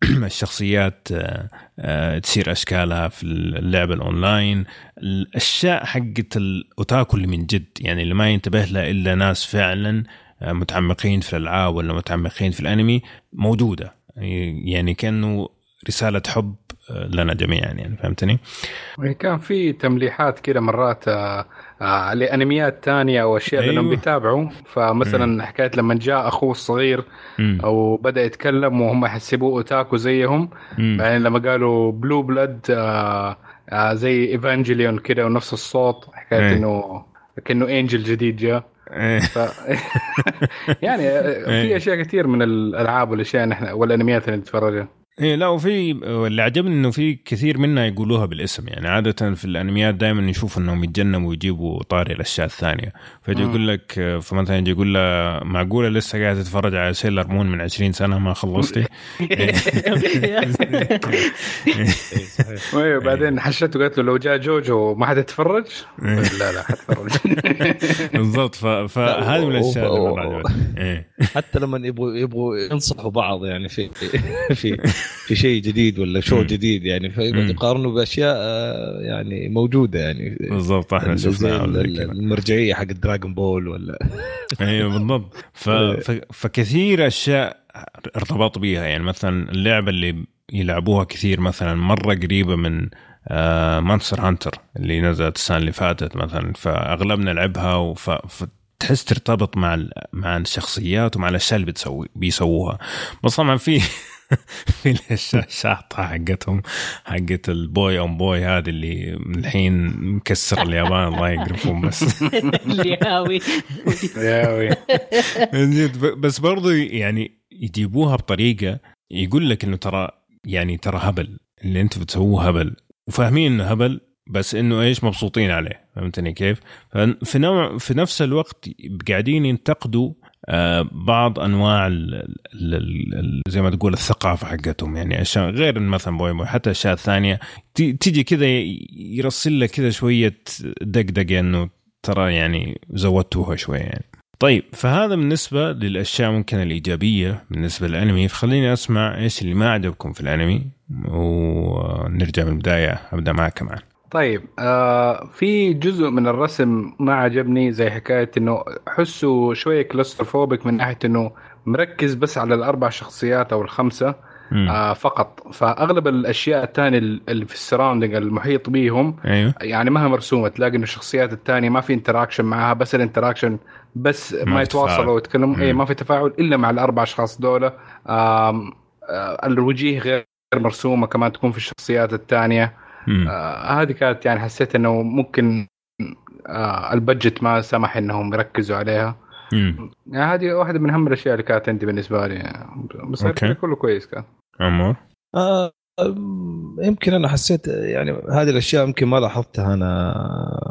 الشخصيات آه، آه، تصير أشكالها في اللعبه الأونلاين. الأشياء حقت ال otaku اللي من جد يعني اللي ما ينتبه لها إلا ناس فعلا آه، متعمقين في الألعاب ولا متعمقين في الأنمي موجودة. يعني كأنه رسالة حب لنا جميعا يعني فهمتني؟ كان في تمليحات كده مرات آه، آه، لأنميات ثانية أو أشياء أيوه. لانهم بيتابعوا فمثلا مم. حكايه لما جاء أخوه الصغير مم. أو بدأ يتكلم وهم يحسبوه أوتاكو زيهم بعدين لما قالوا blue blood آه آه زي Evangelion كده ونفس الصوت حكايه أيه. إنه كأنه angel جديد جاء إيه. ف... يعني آه، في إيه. أشياء كثير من الألعاب والأشياء نحن والأنميات اللي نتفرجها إيه لا وفي اللي عجبني إنه في كثير منها يقولوها بالاسم. يعني عادة في الأنميات دائما نشوف إنهم يتجنبوا ويجيبوا طاري الأشياء الثانية. فيجي يقول لك فمثلا يجي يقول له معقولة لسه قاعد تتفرج على Sailor Moon من 20 سنة ما خلصتي؟ أيوه بعدين حشته قالت له لو جاء جوجو ما حتتفرج؟ لا لا حتفرج بالضبط فهذه من الأشياء عجبتني حتى لما يبغوا يبغوا ينصحوا بعض يعني في في في شيء جديد ولا شو جديد يعني يقارنوا بأشياء آه، يعني موجودة يعني. بالضبط إحنا شفنا المرجعية حق دراغون بول ولا. أيوه بالضبط. ف... فكثير أشياء ارتبط بيها. يعني مثلا اللعبة اللي يلعبوها كثير مثلا مرة قريبة من Monster آه، Hunter اللي نزلت السنة اللي فاتت مثلا فأغلبنا لعبها وف... تحس ترتبط مع مع الشخصيات ومع الأشياء اللي بتسوي بيسووها. بس طبعا في في الشاطحه حقتهم حقت ال boy on boy هذه اللي الحين مكسر اليابان الله يقرفهم بس. الياوي. ياوي بس برضو يعني يجيبوها بطريقة يقول لك إنه ترى يعني ترى هبل اللي أنتم بتسووه هبل. وفاهمين إنه هبل بس إنه إيش؟ مبسوطين عليه. فهمتني كيف؟ في نوع في نفس الوقت قاعدين ينتقدوا آه، بعض أنواع ال ال زي ما تقول الثقافة حقتهم يعني أشياء غير مثلا بوي بوي حتى أشياء ثانية. تيجي كذا يرسل لك كذا شوية دقدقة إنه ترى يعني زودتوها شوية يعني. طيب فهذا بالنسبة للأشياء ممكن الإيجابية بالنسبة للأنمي. فخليني أسمع إيش اللي ما عجبكم في الأنمي ونرجع من البدايه أبدأ معك كمان طيب آه في جزء من الرسم ما عجبني زي حكاية إنه احسه شوية claustrophobic من ناحية إنه مركز بس على الأربع شخصيات أو الخمسة آه فقط. فأغلب الأشياء الثانية اللي في ال surrounding المحيط بيهم أيوه. يعني ما هي مرسومة تلاقي إنه الشخصيات الثانية ما في interaction معها بس ال interaction بس ما, ما يتواصلوا ويتكلموا. اي ما في تفاعل إلا مع الأربع أشخاص دول. آه آه الوجيه غير مرسومة كمان تكون في الشخصيات الثانية آه هذه كانت يعني حسيت إنه ممكن آه البجت ما سمح إنهم يركزوا عليها. يعني هذه واحدة من أهم الأشياء اللي كانت عندي بالنسبة لي. يعني بس أوكي. كله كويس كان. عمر؟ آه يمكن أنا حسيت يعني هذه الأشياء يمكن ما لاحظتها أنا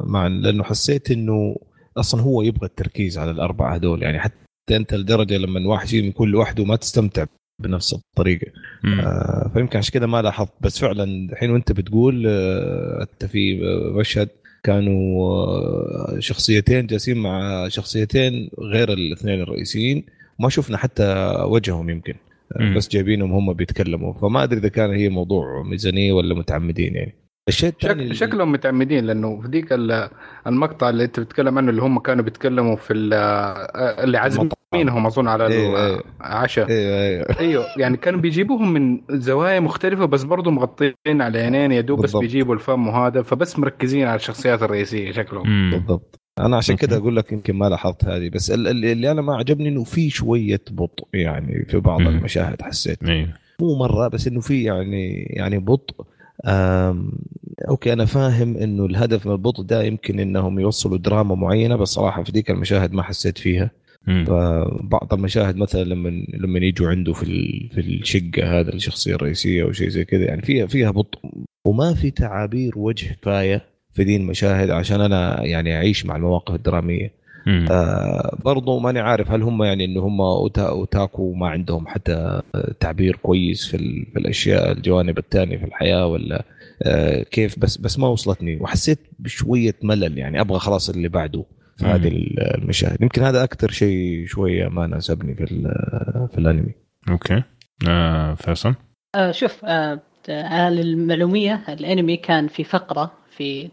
مع لأنه حسيت إنه أصلا هو يبغى التركيز على الأربعة هذول. يعني حتى أنت لدرجة لما واحد يجي من كل لوحده ما تستمتع بنفس الطريقة. آه فيمكن عشان كذا ما لاحظت. بس فعلا الحين وأنت بتقول آه أنت في مشهد كانوا آه شخصيتين جالسين مع شخصيتين غير الاثنين الرئيسيين. ما شفنا حتى وجههم يمكن آه بس جايبينهم هم بيتكلموا. فما أدري إذا كان هي موضوع ميزانية ولا متعمدين يعني. الشيء الثاني شك... شكلهم متعمدين لأنه في ذيك المقطع اللي أنت بتتكلم عنه اللي هم كانوا بيتكلموا في اللي عازمينهم أظن على إيه العشاء أيوه أيوه أيوه يعني كانوا بيجيبوهم من زوايا مختلفة بس برضه مغطين على عينين يا دوب بس بيجيبوا الفم وهذا فبس مركزين على الشخصيات الرئيسية شكلهم. بالضبط. أنا عشان كذا أقول لك يمكن ما لاحظت هذه بس اللي أنا ما عجبني إنه في شوية بطء يعني في بعض المشاهد حسيت. مو مرة بس إنه في يعني يعني بطء. أوكي أنا فاهم إنه الهدف من البطء ده يمكن إنهم يوصلوا دراما معينة بس صراحة في ذيك المشاهد ما حسيت فيها. فبعض المشاهد مثلا لما لما يجوا عنده في في الشقة هذا الشخصية الرئيسية أو شيء زي كذا يعني فيها فيها بطء. وما في تعابير وجه كفايه في دي المشاهد عشان أنا يعني أعيش مع المواقف الدرامية. آه برضو ماني عارف هل هم يعني إنه هم أوتاكو ما عندهم حتى تعبير كويس في, في الأشياء الجوانب الثانية في الحياة ولا آه كيف؟ بس بس ما وصلتني. وحسيت بشوية ملل يعني. أبغى خلاص اللي بعده في هذه المشاهد. يمكن هذا أكثر شيء شوية ما ناسبني في في الأنمي. okay. آه فيصل؟ آه شوف آه على المعلوميه الأنمي كان في فقرة في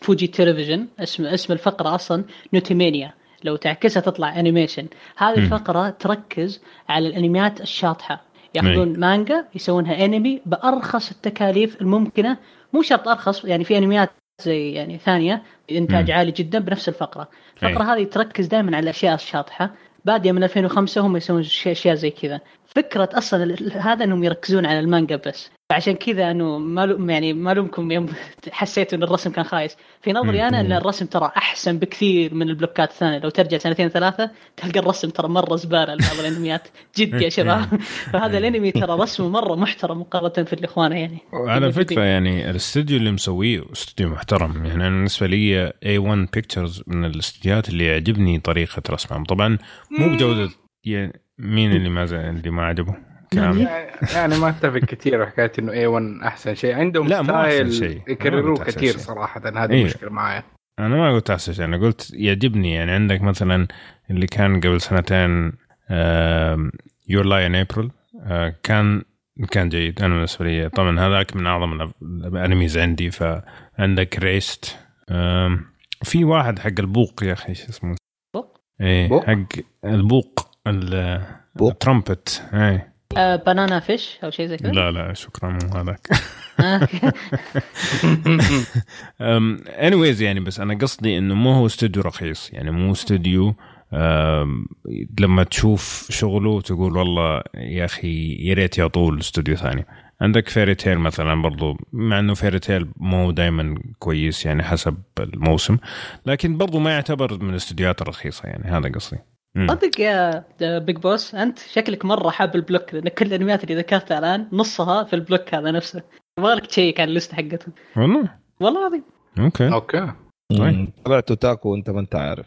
فوجي تلفزيون اسم اسم الفقرة أصلا noitaminA لو تعكسها تطلع animation هذه الفقرة تركز على الانميات الشاطحة. ياخذون مانجا يسوونها انمي بأرخص التكاليف الممكنة. مو شرط أرخص يعني في انميات زي يعني ثانية انتاج عالي جدا بنفس الفقرة. الفقرة هذه تركز دائما على الأشياء الشاطحة. بادية من 2005 هم يسوون أشياء زي كذا. فكرة أصلا هذا إنهم يركزون على المانجا بس. فعشان كذا إنه ما يعني ما لومكم يوم حسيت إن الرسم كان خايس. في نظري أنا إن الرسم ترى أحسن بكثير من البلوكات الثانية. لو ترجع سنتين ثلاثة تلقى الرسم ترى مرة زبالة لبعض الأنميات. جد يا شباب. فهذا الأنمي ترى رسمه مرة محترم مقارنة في الاخوان يعني. على فكرة يعني الاستوديو اللي مسويه استوديو محترم. يعني أنا بالنسبة لي A-1 Pictures من الاستديوهات اللي يعجبني طريقة رسمهم. طبعا مو بجودة يعني مين اللي ما اللي ما عجبه؟ كلام يعني ما أتفق كثير حكاية إنه A-1 أحسن شيء. عندهم لا style يكرروه كثير صراحة هذه إيه. المشكلة معايا. أنا ما قلت أحسن شيء أنا قلت يعجبني. يعني عندك مثلا اللي كان قبل سنتين Your Lie in April كان كان جيد. أنا بالنسبة لي طبعا هذاك من أعظم ال animes عندي. فعندك ريست في واحد حق البوق يا أخي إيش اسمه؟ بوق؟ إيه حق البوق الترمبت إيه. Banana Fish أو شيء زي كذا؟ لا لا شكرا مو هذاك. anyways يعني بس أنا قصدي إنه مو هو استوديو رخيص. يعني مو استوديو لما تشوف شغله تقول والله يا أخي يا ريت يعطوه استوديو ثاني. عندك Fairy Tail مثلا برضو مع إنه Fairy Tail مو دائما كويس يعني حسب الموسم لكن برضو ما يعتبر من الاستديوهات الرخيصة يعني هذا قصدي. صدق يا Big Boss أنت شكلك مرة حاب ال block لأن كل الأنميات اللي ذكرتها الآن نصها في ال block هذا نفسه. يبغى لك تشيك على ال list حقته. والله؟ والله العظيم. okay. okay. طلعت أوتاكو وأنت ما أنت عارف.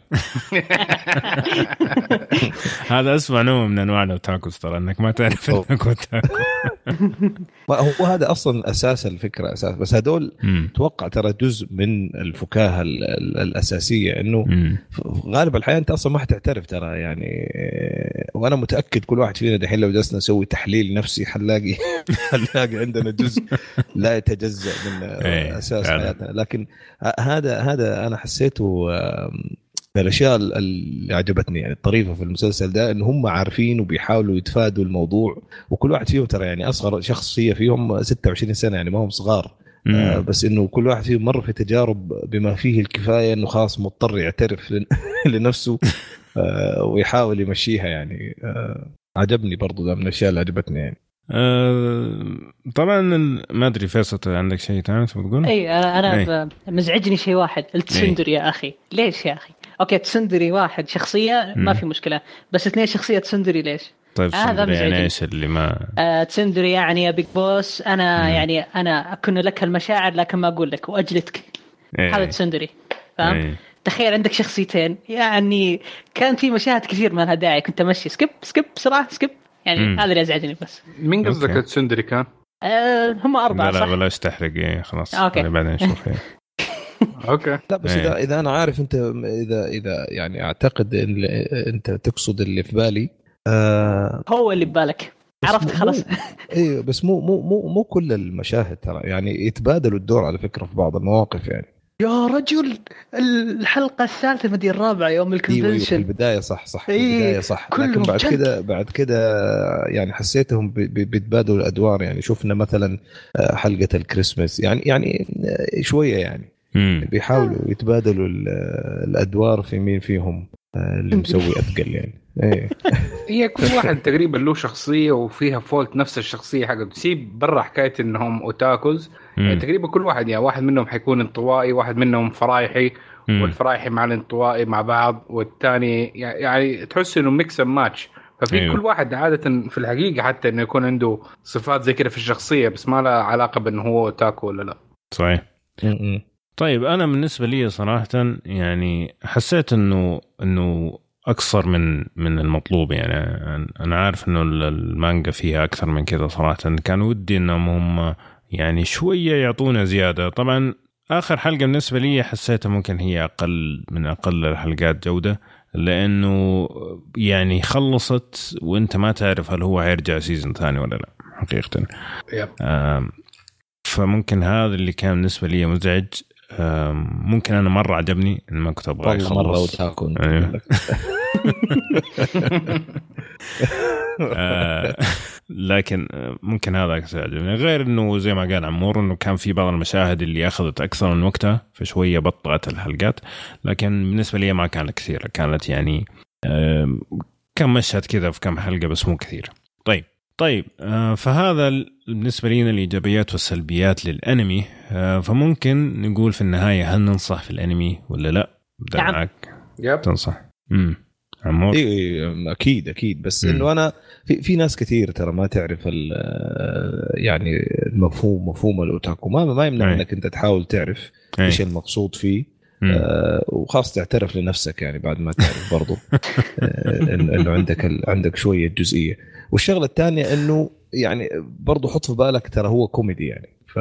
هذا اسوء نوع من أنواع ال otakus ترى إنك ما تعرف إنك أوتاكو. هو هذا أصلا أساس الفكرة أساس بس هذول أتوقع ترى جزء من الفكاهة الأساسية إنه غالب الحياة أنت أصلا ما حتعترف ترى يعني وأنا متأكد كل واحد فينا دحين لو جلسنا نسوي تحليل نفسي حنلاقي حنلاقي عندنا جزء لا يتجزأ من إيه، أساس حياتنا. لكن هذا هذا أنا حسيته من الأشياء اللي عجبتني يعني الطريفة في المسلسل ده ان هم عارفين وبيحاولوا يتفادوا الموضوع. وكل واحد فيهم ترى يعني أصغر شخصيه فيهم 26 سنة يعني ما هم صغار. آه بس إنه كل واحد فيهم مر في تجارب بما فيه الكفاية إنه خلاص مضطر يعترف لنفسه آه ويحاول يمشيها يعني. آه عجبني برضو ده من الأشياء اللي عجبتني يعني. أه طبعا ما أدري فيصل عندك شيء ثاني تبغى تقول؟ إي أنا أنا أي. مزعجني شيء واحد ال tsundere يا أخي ليش يا أخي؟ okay tsundere واحد شخصية ما في مشكلة بس اثنين شخصية tsundere ليش؟ طيب هذا آه يعني إيش اللي ما آه tsundere يعني يا Big Boss أنا مم. يعني أنا اكن لك المشاعر لكن ما أقول لك وأجلدك إيه. هذا tsundere فاهم؟ إيه. تخيل عندك شخصيتين يعني كان في مشاهد كثير ما لها داعي كنت أمشي skip skip بسرعة skip يعني مم. هذا اللي أزعجني بس. مين قصدك tsundere كان؟ آه هم أربعة لا لا بلاش تحرق. إيه خلاص. okay. بعدين نشوف. إيه. okay. لا بس اذا إيه. إذا أنا عارف أنت اذا إذا يعني أعتقد إن أنت تقصد اللي في بالي آه هو اللي ببالك عرفت خلاص. أيوه بس مو مو مو مو كل المشاهد ترى. يعني يتبادلوا الدور على فكرة في بعض المواقف يعني. يا رجل الحلقة الثالثة مدري الرابعة يوم ال convention أيوة في البداية صح صح في البداية صح. لكن بعد كده بعد كده يعني حسيتهم بيتبادلوا الأدوار يعني شفنا مثلا آه، حلقة الكريسماس يعني يعني آه، شوية يعني. بيحاولوا يتبادلوا الأدوار في مين فيهم آه، اللي مسوي أثقل يعني. إيه. هي كل واحد تقريبا له شخصية وفيها fault نفس الشخصية حقته. سيب برا حكاية إنهم otakus يعني تقريبا كل واحد يعني واحد منهم حيكون انطوائي واحد منهم فرايحي والفرايحي مع الانطوائي مع بعض والثاني يعني تحس إنه mix match ففي أيوه. كل واحد عادة في الحقيقة حتى إنه يكون عنده صفات زي كده في الشخصية بس ما لها علاقة بإنه هو otaku ولا لا. صحيح. طيب أنا بالنسبة لي صراحة يعني حسيت إنه إنه أكثر من من المطلوب. يعني أنا عارف إنه المانجا فيها أكثر من كذا صراحة. كان ودي إنهم هم يعني شوية يعطونا زيادة. طبعا آخر حلقة بالنسبة لي حسيتها ممكن هي أقل من أقل الحلقات جودة لأنه يعني خلصت وأنت ما تعرف هل هو هيرجع سيزون ثاني ولا لا حقيقه. فممكن هذا اللي كان بالنسبة لي مزعج. ممكن أنا مرة عجبني كنت أبغى يخلص مرة وتاكو أيوه. آه، لكن ممكن هذا أكثر عجبني غير إنه زي ما قال عمور إنه كان في بعض المشاهد اللي أخذت أكثر من وقتها فشوية بطأت الحلقات لكن بالنسبة لي ما كانت كثيرة. كانت يعني كم مشهد كذا في كم حلقة بس مو كثير. طيب. طيب آه، فهذا بالنسبة لنا الإيجابيات والسلبيات للأنمي آه، فممكن نقول في النهاية هل ننصح في الأنمي ولا لا؟ نعم. معك. يب. تنصح. امم عمور؟ اي أكيد أكيد. بس إنه أنا في, في ناس كثير ترى ما تعرف يعني المفهوم مفهوم الأوتاكو. ما ما يمنع إنك أنت تحاول تعرف إيش المقصود فيه آه وخاص تعترف لنفسك يعني بعد ما تعرف برضو آه إنه عندك عندك شوية جزئية. والشغلة الثانية إنه يعني برضو حط في بالك ترى هو كوميدي يعني. ف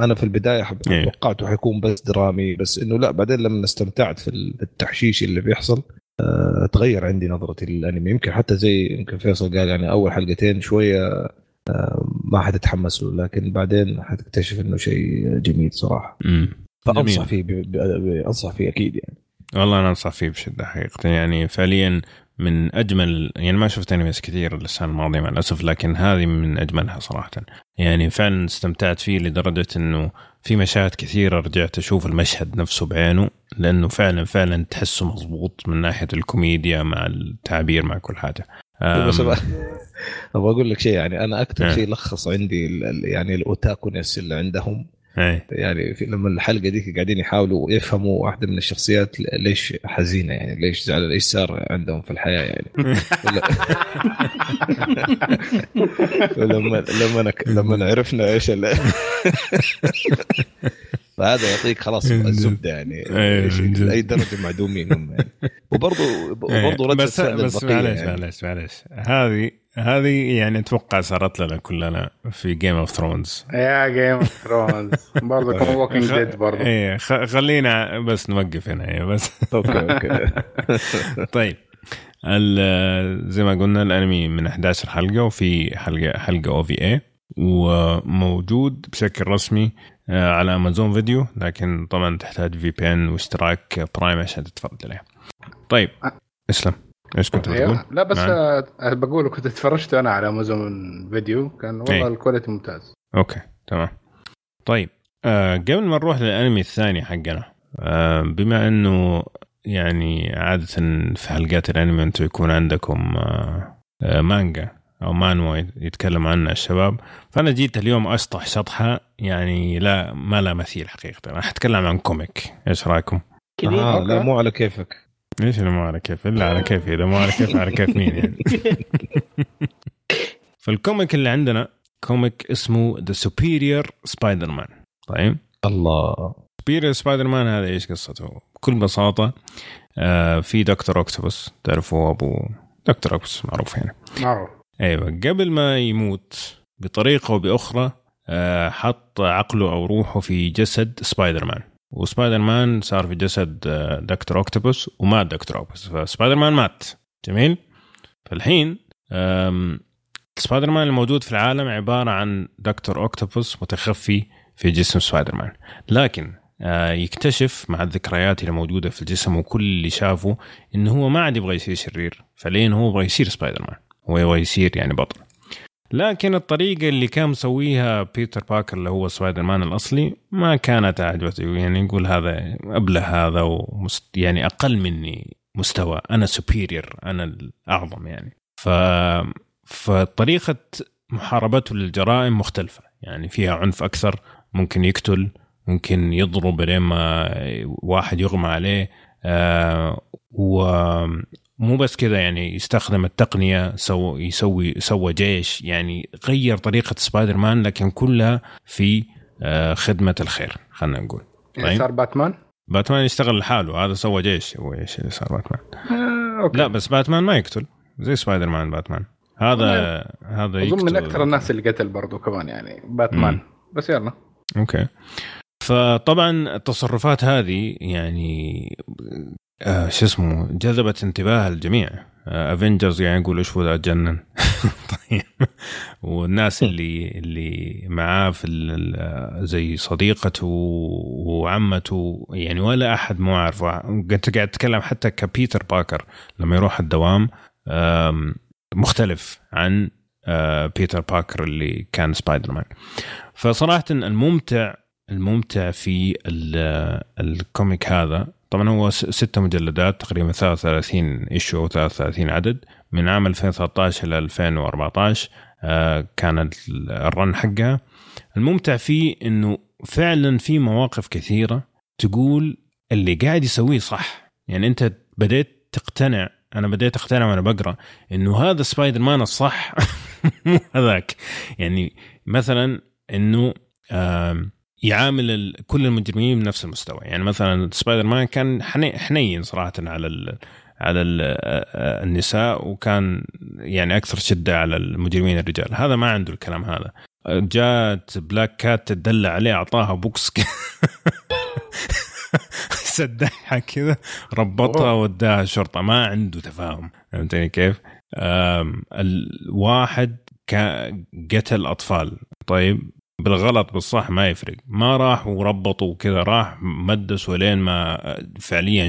أنا في البداية إيه. توقعته حيكون بس درامي بس إنه لا بعدين لما استمتعت في التحشيش اللي بيحصل آه، تغير عندي نظرتي للأنمي. يمكن حتى زي يمكن فيصل قال يعني أول حلقتين شوية آه، ما حتتحمس له لكن بعدين حتكتشف إنه شيء جميل صراحة. فأنصح فيه أنصح فيه أكيد يعني. والله أنا أنصح فيه بشدة حقيقة. يعني فعليا من أجمل يعني ما شفت انميز كثير السنة الماضية مع الأسف لكن هذه من أجملها صراحة. يعني فعلا استمتعت فيه لدرجة إنه في مشاهد كثيرة رجعت أشوف المشهد نفسه بعينه لأنه فعلا فعلا تحسه مضبوط من ناحية الكوميديا مع التعبير مع كل حاجة. بس أبغى أقول لك شيء يعني أنا أكثر شيء لخص عندي يعني الأوتاكونس اللي عندهم أي. يعني في لما الحلقة ديك قاعدين يحاولوا يفهموا واحدة من الشخصيات ليش حزينة يعني ليش زعل إيش صار عندهم في الحياة يعني. لما لما لما عرفنا إيش فهذا يعطيك خلاص الزبده يعني. إيه، اي درجة معدومين هم يعني. وبرضه وبرضه رد بس بس معلش. معلش معلش هذه هذه يعني أتوقع صارت لنا كلنا في Game of Thrones يا Game of Thrones برضه كم Walking Dead برضه إيه خلينا بس نوقف هنا إيه، بس. okay okay. طيب. زي ما قلنا الأنمي من 11 حلقه وفي حلقه حلقة OVA وموجود بشكل رسمي آه، على Amazon Video لكن طبعا تحتاج VPN واشتراك Prime عشان تتفرج عليه. طيب. اسلم. إيش كنت أيوه. بتقول؟ لا بس آه بقول كنت اتفرجت أنا على Amazon Video كان والله أي. الكواليتي ممتاز. okay تمام. طيب آه قبل ما نروح للأنمي الثاني حقنا آه بما إنه يعني عادة في حلقات الأنمي أنتم يكون عندكم آه آه مانجا أو مانهوا يتكلم عنها الشباب فأنا جيت اليوم أشطح شطحة يعني لا ما لا مثيل حقيقة راح أتكلم عن comic إيش رأيكم؟ آه لا مو على كيفك ليش اللي مو على كيف؟ إلا على كيفي إذا مو على كيف على كيف مين يعني؟ فال comic اللي عندنا comic اسمه The Superior Spider-Man طيب؟ الله. Superior Spider-Man هذا إيش قصته؟ بكل بساطة آه في Doctor Octopus تعرفوا أبو Doctor Octopus معروف هنا معروف. أيوه قبل ما يموت بطريقة أو بأخرى آه حط عقله أو روحه في جسد Spider-Man و Spider-Man صار في جسد آه، Doctor Octopus ومات Doctor Octopus فسبايدر مان مات. جميل. فالحين سبايدر مان الموجود في العالم عبارة عن Doctor Octopus متخفي في جسم سبايدر مان لكن آه، يكتشف مع الذكريات اللي موجودة في الجسم وكل اللي شافه إنه هو ما عاد يبغى يصير شرير. فلين هو يبغى يصير سبايدر مان هو يبغى يصير يعني بطل. لكن الطريقة اللي كان مسويها Peter Parker اللي هو سبايدر مان الأصلي ما كانت عجبته يعني يقول هذا أبله هذا ومست يعني أقل مني مستوى. أنا superior أنا الأعظم يعني. ف فطريقة محاربته للجرائم مختلفة. يعني فيها عنف أكثر ممكن يقتل ممكن يضرب لين ما واحد يغمى عليه. ومو بس كذا يعني يستخدم التقنية يسوي سوى جيش يعني غير طريقة سبايدر مان لكن كلها في آه خدمة الخير خلينا نقول طيب؟ صار Batman؟ Batman يشتغل لحاله هذا سوى جيش هو إيش اللي صار باتمان آه، okay. لا بس باتمان ما يقتل زي Spider-Man Batman هذا هذا أظن من أكثر الناس اللي قتل برضه كمان يعني باتمان مم. بس يلا okay فطبعا التصرفات هذه يعني آه شو اسمه جذبت انتباه الجميع. Avengers آه يعني يقولوا إيش ذا تجنن طيب. والناس اللي اللي معاه في زي صديقته وعمته يعني ولا أحد مو عارفه. انت قاعد تتكلم حتى ك Peter Parker لما يروح الدوام مختلف عن آه، Peter Parker اللي كان سبايدر مان. فصراحه الممتع الممتع في ال comic هذا. طبعا هو ستة مجلدات تقريبا 33 issue أو 33 عدد. من عام 2013 إلى 2014 آه، كانت ال run حقها. الممتع فيه إنه فعلا في مواقف كثيرة تقول اللي قاعد يسويه صح. يعني أنت بديت تقتنع أنا بديت أقتنع وأنا بقرأ إنه هذا سبايدر مان الصح مو هذاك. يعني مثلا إنه يعامل كل المجرمين بنفس المستوى. يعني مثلا سبايدر مان كان حنين صراحة على ال على ال النساء وكان يعني أكثر شدة على المجرمين الرجال. هذا ما عنده الكلام هذا. جات Black Cat تدلع عليه أعطاها بوكس سدحها كذا ربطها وداها الشرطه ما عنده تفاهم. فهمتني كيف؟ الواحد قتل أطفال. طيب بالغلط بالصح ما يفرق. ما راح وربطوا وكذا راح مدس ولين ما فعليا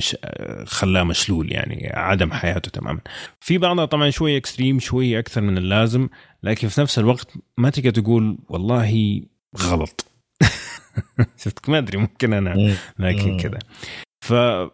خلاه مشلول يعني عدم حياته تماما. في بعضها طبعا شوي اكستريم شوي أكثر من اللازم لكن في نفس الوقت ما تقدر تقول والله غلط. شفت؟ ما أدري ممكن أنا لكن كذا.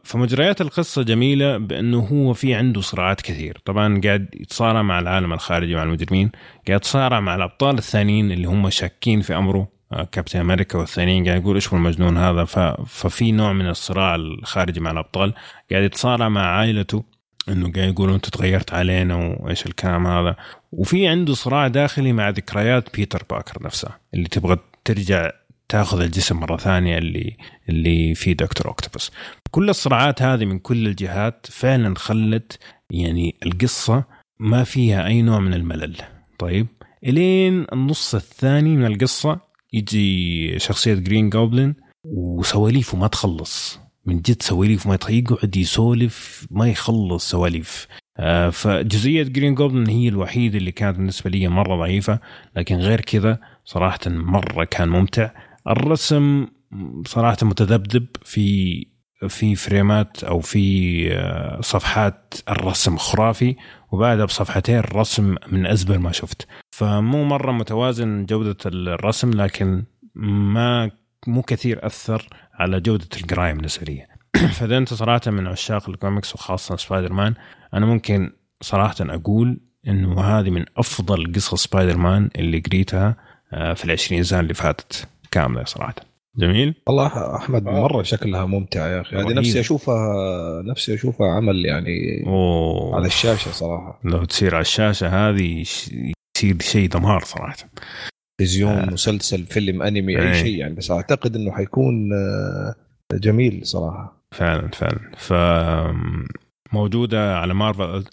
فمجريات القصة جميلة بأنه هو في عنده صراعات كثير. طبعا قاعد يتصارع مع العالم الخارجي مع المجرمين قاعد يتصارع مع الأبطال الثانيين اللي هم شاكين في أمره آه، كابتن أمريكا والثانيين قاعد يقول إيش المجنون هذا؟ ففي نوع من الصراع الخارجي مع الأبطال. قاعد يتصارع مع عائلته إنه قاعد يقولوا أنت تغيرت علينا وإيش الكلام هذا. وفي عنده صراع داخلي مع ذكريات بيتر باكر نفسه اللي تبغى ترجع تاخذ الجسم مرة ثانية اللي اللي فيه دكتور اوكتوبس كل الصراعات هذه من كل الجهات فعلا خلت يعني القصة ما فيها أي نوع من الملل. طيب إلين النص الثاني من القصة يجي شخصية جرين جوبلin وسواليفه ما تخلص. من جد سواليف ما يقعد يسولف ما يخلص سواليف. آه فجزئية جرين جوبلin هي الوحيدة اللي كانت بالنسبة لي مرة ضعيفة لكن غير كذا صراحة مرة كان ممتع. الرسم صراحة متذبذب في في فريمات أو في آه، صفحات الرسم خرافي وبعدها بصفحتين الرسم من ازبل ما شفت. فمو مرة متوازن جودة الرسم لكن ما مو كثير أثر على جودة القرايه بالنسبة لي فإذا أنت صراحة من عشاق الكوميكس وخاصة سبايدر مان أنا ممكن صراحة أقول إنه هذه من أفضل قصص سبايدر مان اللي قريتها آه، في العشرين سنة اللي فاتت. كاملة صراحة. جميل؟ والله أحمد آه. مرة شكلها ممتعه يا أخي. هذه نفسي أشوفها نفسي أشوفها عمل يعني أوه. على الشاشة صراحة. لو تصير على الشاشة هذه يصير شيء دمار صراحة. تلفزيون آه. مسلسل فيلم أنمي أي شيء يعني. بس أعتقد إنه حيكون آه، جميل صراحة. فعلا فعلا. ف موجودة على Marvel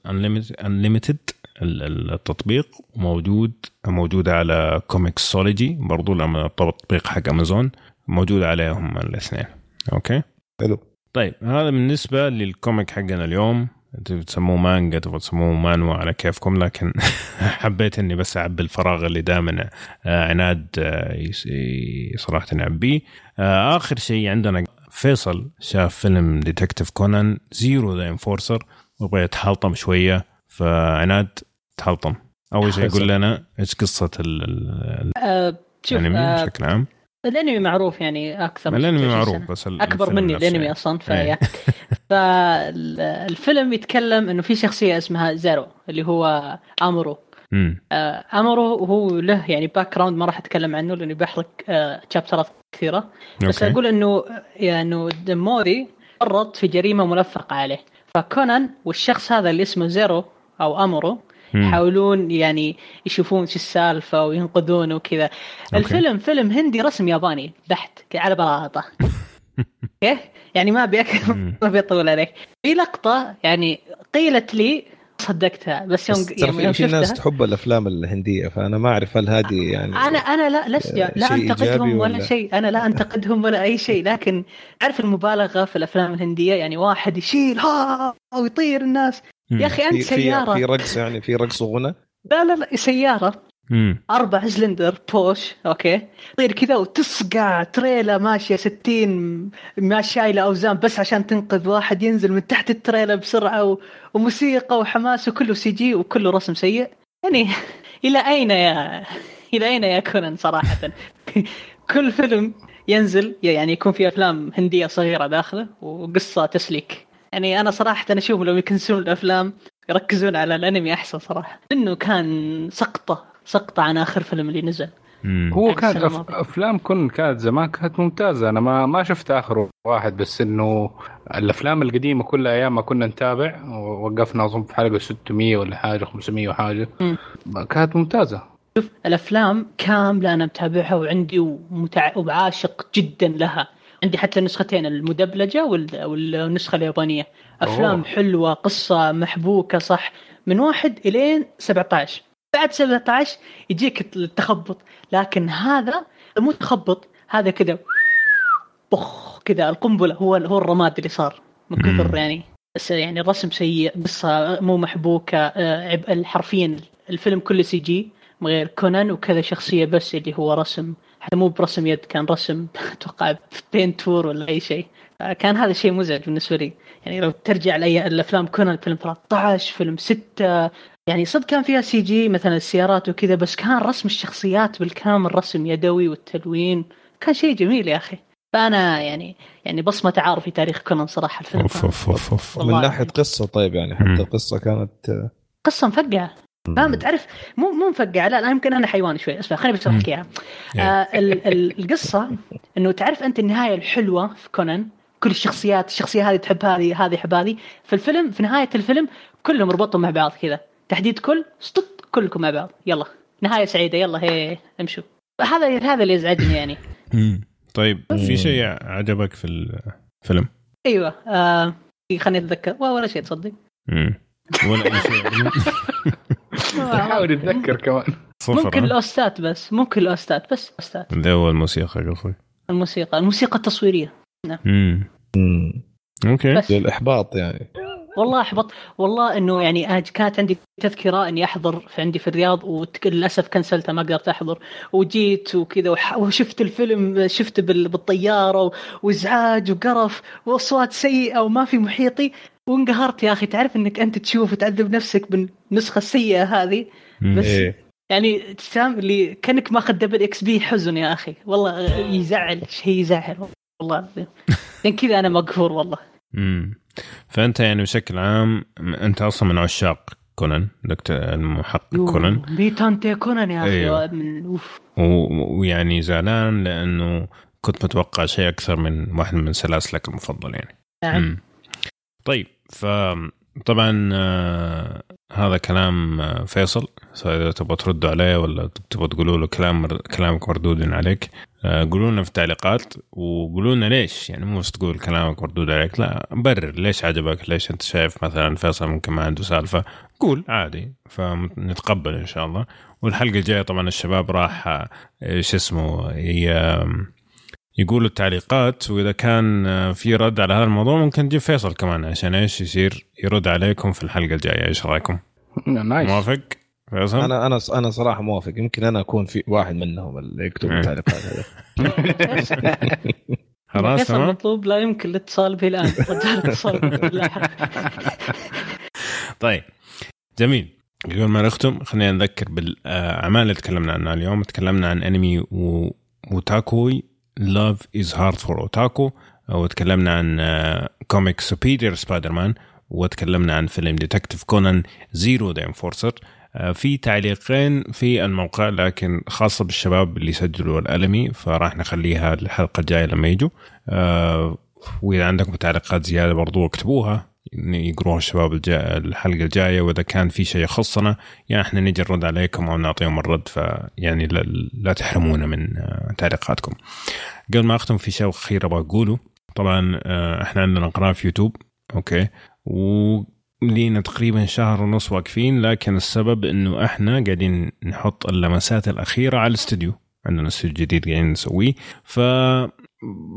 Unlimited التطبيق موجود موجوده على ComiXology برضو لما التطبيق حق امازون موجود عليهم الاثنين. أوكي؟ حلو. طيب هذا بالنسبة لل comic حقنا اليوم. أنتوا تسموه مانجا تبغوا تسموه مانهوا على كيفكم لكن حبيت إني بس أعبي الفراغ اللي دائما آه، عناد آه، صراحة نعبيه آه، آخر شيء عندنا فيصل شاف فيلم Detective Conan Zero the Enforcer وبغى يتحلطم شوية. فعندك تحلطم. أول شيء يقول لنا إيش قصة الأنمي بشكل عام؟ الأنمي معروف يعني أكثر الأنمي معروف بس أكبر مني الأنمي يعني. أصلا فيا إيه. فالفيلم يتكلم إنه في شخصية اسمها زيرو اللي هو آمورو. آه آمورو هو له يعني background ما راح أتكلم عنه لأنه بيحرق آه شابترات كثيرة. بس أوكي. أقول إنه يعني ده موري تورط في جريمة ملفقة عليه. فكونان والشخص هذا اللي اسمه زيرو أو آمورو يحاولون يعني يشوفون شو السالفة وينقذونه وكذا. الفيلم فيلم هندي رسم ياباني بحت على برا كيف؟ يعني ما أبي ما أبي أطول عليك. في لقطة يعني قيلت لي صدقتها بس يوم يوم, يوم في ناس تحب الأفلام الهندية فأنا ما أعرف هل هذه يعني أنا أنا لا لست لا أنتقدهم ولا, ولا شيء. أنا لا أنتقدهم ولا أي شيء. لكن عارف المبالغة في الأفلام الهندية يعني واحد يشيل ها ويطير الناس. يا أخي أنت سيارة. في رقص يعني في رقص وغنى لا لا لا سيارة. مم. أربع سلندر بوش أوكي. طير كذا وتصقع تريلا ماشية 60 ما شايلة أوزان بس عشان تنقذ واحد ينزل من تحت التريلا بسرعة و... وموسيقى وحماس وكله CG وكله رسم سيء. يعني إلى أين يا إلى أين يا كونان صراحة؟ كل فيلم ينزل يعني يكون في أفلام هندية صغيرة داخله وقصة تسليك. يعني أنا صراحة أنا أشوف لو يكنسون الأفلام يركزون على الأنمي أحسن صراحة. لأنه كان سقطة سقطة عن آخر فيلم اللي نزل. مم. هو كان أف... أفلام كن كانت زمان كانت ممتازة. أنا ما ما شفت آخر واحد بس إنه الأفلام القديمة كلها أيام ما كنا نتابع ووقفنا أظن في حلقة 600 ولا حاجة 500 وحاجة. مم. كانت ممتازة. شوف الأفلام كاملة أنا متابعها وعندي ومتع... وعاشق جدا لها. عندي حتى النسختين المدبلجة والنسخة اليابانية. أفلام أوه. حلوة قصة محبوكة صح. من واحد إلين 17 بعد 17 يجيك التخبط لكن هذا مو تخبط هذا كذا بخ كذا القنبلة هو هو الرماد اللي صار من كثر يعني بس يعني الرسم سيء قصة مو محبوكة آه، حرفيا الفيلم كله CG غير كونان وكذا شخصية بس اللي هو رسم حتى مو برسم يد كان رسم أتوقع Painter ولا أي شيء. كان هذا شيء مزعج بالنسبة لي. يعني لو ترجع لأي الأفلام كونان فيلم 13 فيلم 6 يعني صدق كان فيها CG مثلا السيارات وكذا بس كان رسم الشخصيات بالكامل رسم يدوي والتلوين. كان شيء جميل يا أخي. فأنا يعني يعني بصمة عار في تاريخ كونان صراحة الفيلم أوف أوف أوف أوف. من ناحية قصة طيب يعني حتى القصة كانت قصة مفقعة. فاهم؟ تعرف مو مو مفقعه لا, لا يمكن أنا حيوان شوي اسمع خليني بس أحكي إياها. آه القصة إنه تعرف أنت النهاية الحلوة في كونان كل الشخصيات الشخصية هذه تحب هذه هذه يحب هذه في الفيلم في نهاية الفيلم كلهم ربطوا مع بعض كذا. تحديد كل سطط كلكم مع بعض. يلا. نهاية سعيدة. يلا هي امشوا. هذا هذا اللي يزعجني يعني. طيب في شيء عجبك في الفيلم؟ أيوه. آه خليني أتذكر. ولا شيء تصدق. ولا شيء. حاول اتذكر كمان. ممكن الاوستات بس ممكن الاوستات بس اوستات اللي هو الموسيقى قصدي. الموسيقى الموسيقى التصويرية. نعم. امم أوكي. بس. للإحباط يعني. والله أحبط. والله إنه يعني كانت عندي تذكرة إني أحضر في عندي في الرياض وللاسف كنسلتها ما قدرت أحضر. وجيت وكذا وشفت الفيلم شفته بالطيارة وازعاج وقرف وأصوات سيئة وما في محيطي. وانقهرت يا أخي. تعرف إنك أنت تشوف وتعذب نفسك بالنسخة السيئة هذه؟ بس إيه. يعني تسام اللي كأنك ماخذ double XP حزن يا أخي. والله يزعل شيء يزعل. والله العظيم. يعني كذا أنا مقهور والله. امم فأنت يعني بشكل عام أنت أصلا من عشاق كونان دكتور المحقق كونان. ميتانتي كونان يا أخي. أيوه. من أوف. ويعني زعلان لأنه كنت متوقع شيء أكثر من واحد من سلاسلك المفضل يعني نعم طيب ف طبعا آه هذا كلام آه فيصل. إذا تبغى تردوا عليه ولا تبغى تقولوا له كلام كلامك مردود عليك آه قولوا لنا في التعليقات وقولوا لنا ليش يعني مو بس تقول كلامك مردود عليك لا برر ليش عجبك ليش أنت شايف مثلا فيصل ممكن ما عنده سالفة. قول عادي فنتقبل إن شاء الله. والحلقة الجاية طبعا الشباب راح شو اسمه يقولوا التعليقات وإذا كان في رد على هذا الموضوع ممكن نجيب فيصل كمان عشان إيش يصير يرد عليكم في الحلقة الجاية. إيش رأيكم؟ نايس موافق؟ فيصل؟ أنا أنا أنا صراحة موافق. يمكن أنا أكون في واحد منهم اللي يكتب التعليقات هذه خلاص فيصل مطلوب؟ لا يمكن الاتصال به الان طيب جميل. قبل ما نختم خلينا نذكر بالأعمال اللي تكلمنا عنها اليوم. تكلمنا عن أنمي Wotakoi. Love is Hard for Otaku وتكلمنا عن comic Superior Spider-Man وتكلمنا عن فيلم Detective Conan Zero the Enforcer في تعليقين في الموقع لكن خاصة بالشباب اللي سجلوا الأنمي فراح نخليها الحلقة الجاية لما يجوا. آه، وإذا عندكم تعليقات زيادة برضو اكتبوها. يقروها الشباب الحلقة الجاية وإذا كان في شيء يخصنا يعني إحنا نجي نرد عليكم أو نعطيهم الرد فيعني لا, لا تحرمونا من آه، تعليقاتكم. قبل ما أختم في شيء أخير أبغى أقوله. طبعا آه، إحنا عندنا قناة في يوتيوب أوكي؟ ولينا تقريبا شهر ونص واقفين لكن السبب إنه إحنا قاعدين نحط اللمسات الأخيرة على الاستوديو. عندنا استوديو جديد قاعدين نسويه. ف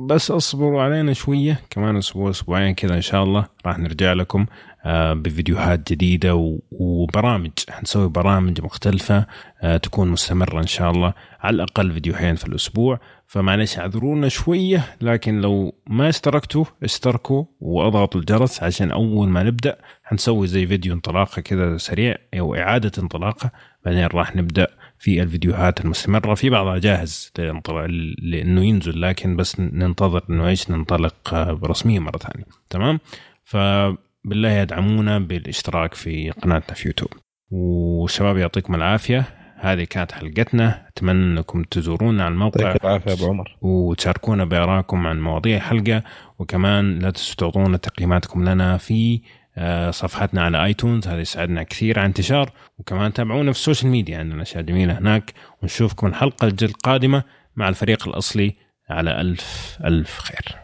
بس اصبروا علينا شوية كمان أسبوع أسبوعين كذا إن شاء الله راح نرجع لكم آه، بفيديوهات جديدة وبرامج حنسوي برامج مختلفة آه، تكون مستمرة إن شاء الله على الأقل فيديوهين في الأسبوع. فمعلش اعذرونا شوية لكن لو ما اشتركتوا اشتركوا وأضغطوا الجرس عشان أول ما نبدأ حنسوي زي فيديو انطلاقة كذا سريع أو إعادة انطلاقة بعدين راح نبدأ في الفيديوهات المستمرة. في بعضها جاهز لأنه ينزل لكن بس ننتظر أنه إيش؟ ننطلق رسميا مرة ثانية. تمام؟ فبالله يدعمونا بالاشتراك في قناتنا في يوتيوب. وشباب يعطيكم العافية. هذه كانت حلقتنا. أتمنى أنكم تزورونا على الموقع. يعطيك العافية أبو عمر. وتشاركونا بارائكم عن مواضيع الحلقة وكمان لا تنسوا تعطونا تقييماتكم لنا في آه، صفحتنا على iTunes هذا يساعدنا كثير على انتشار وكمان تابعونا في ال social media عندنا اشياء جميله هناك. ونشوفكم الحلقة القادمة مع الفريق الأصلي على الف ألف خير.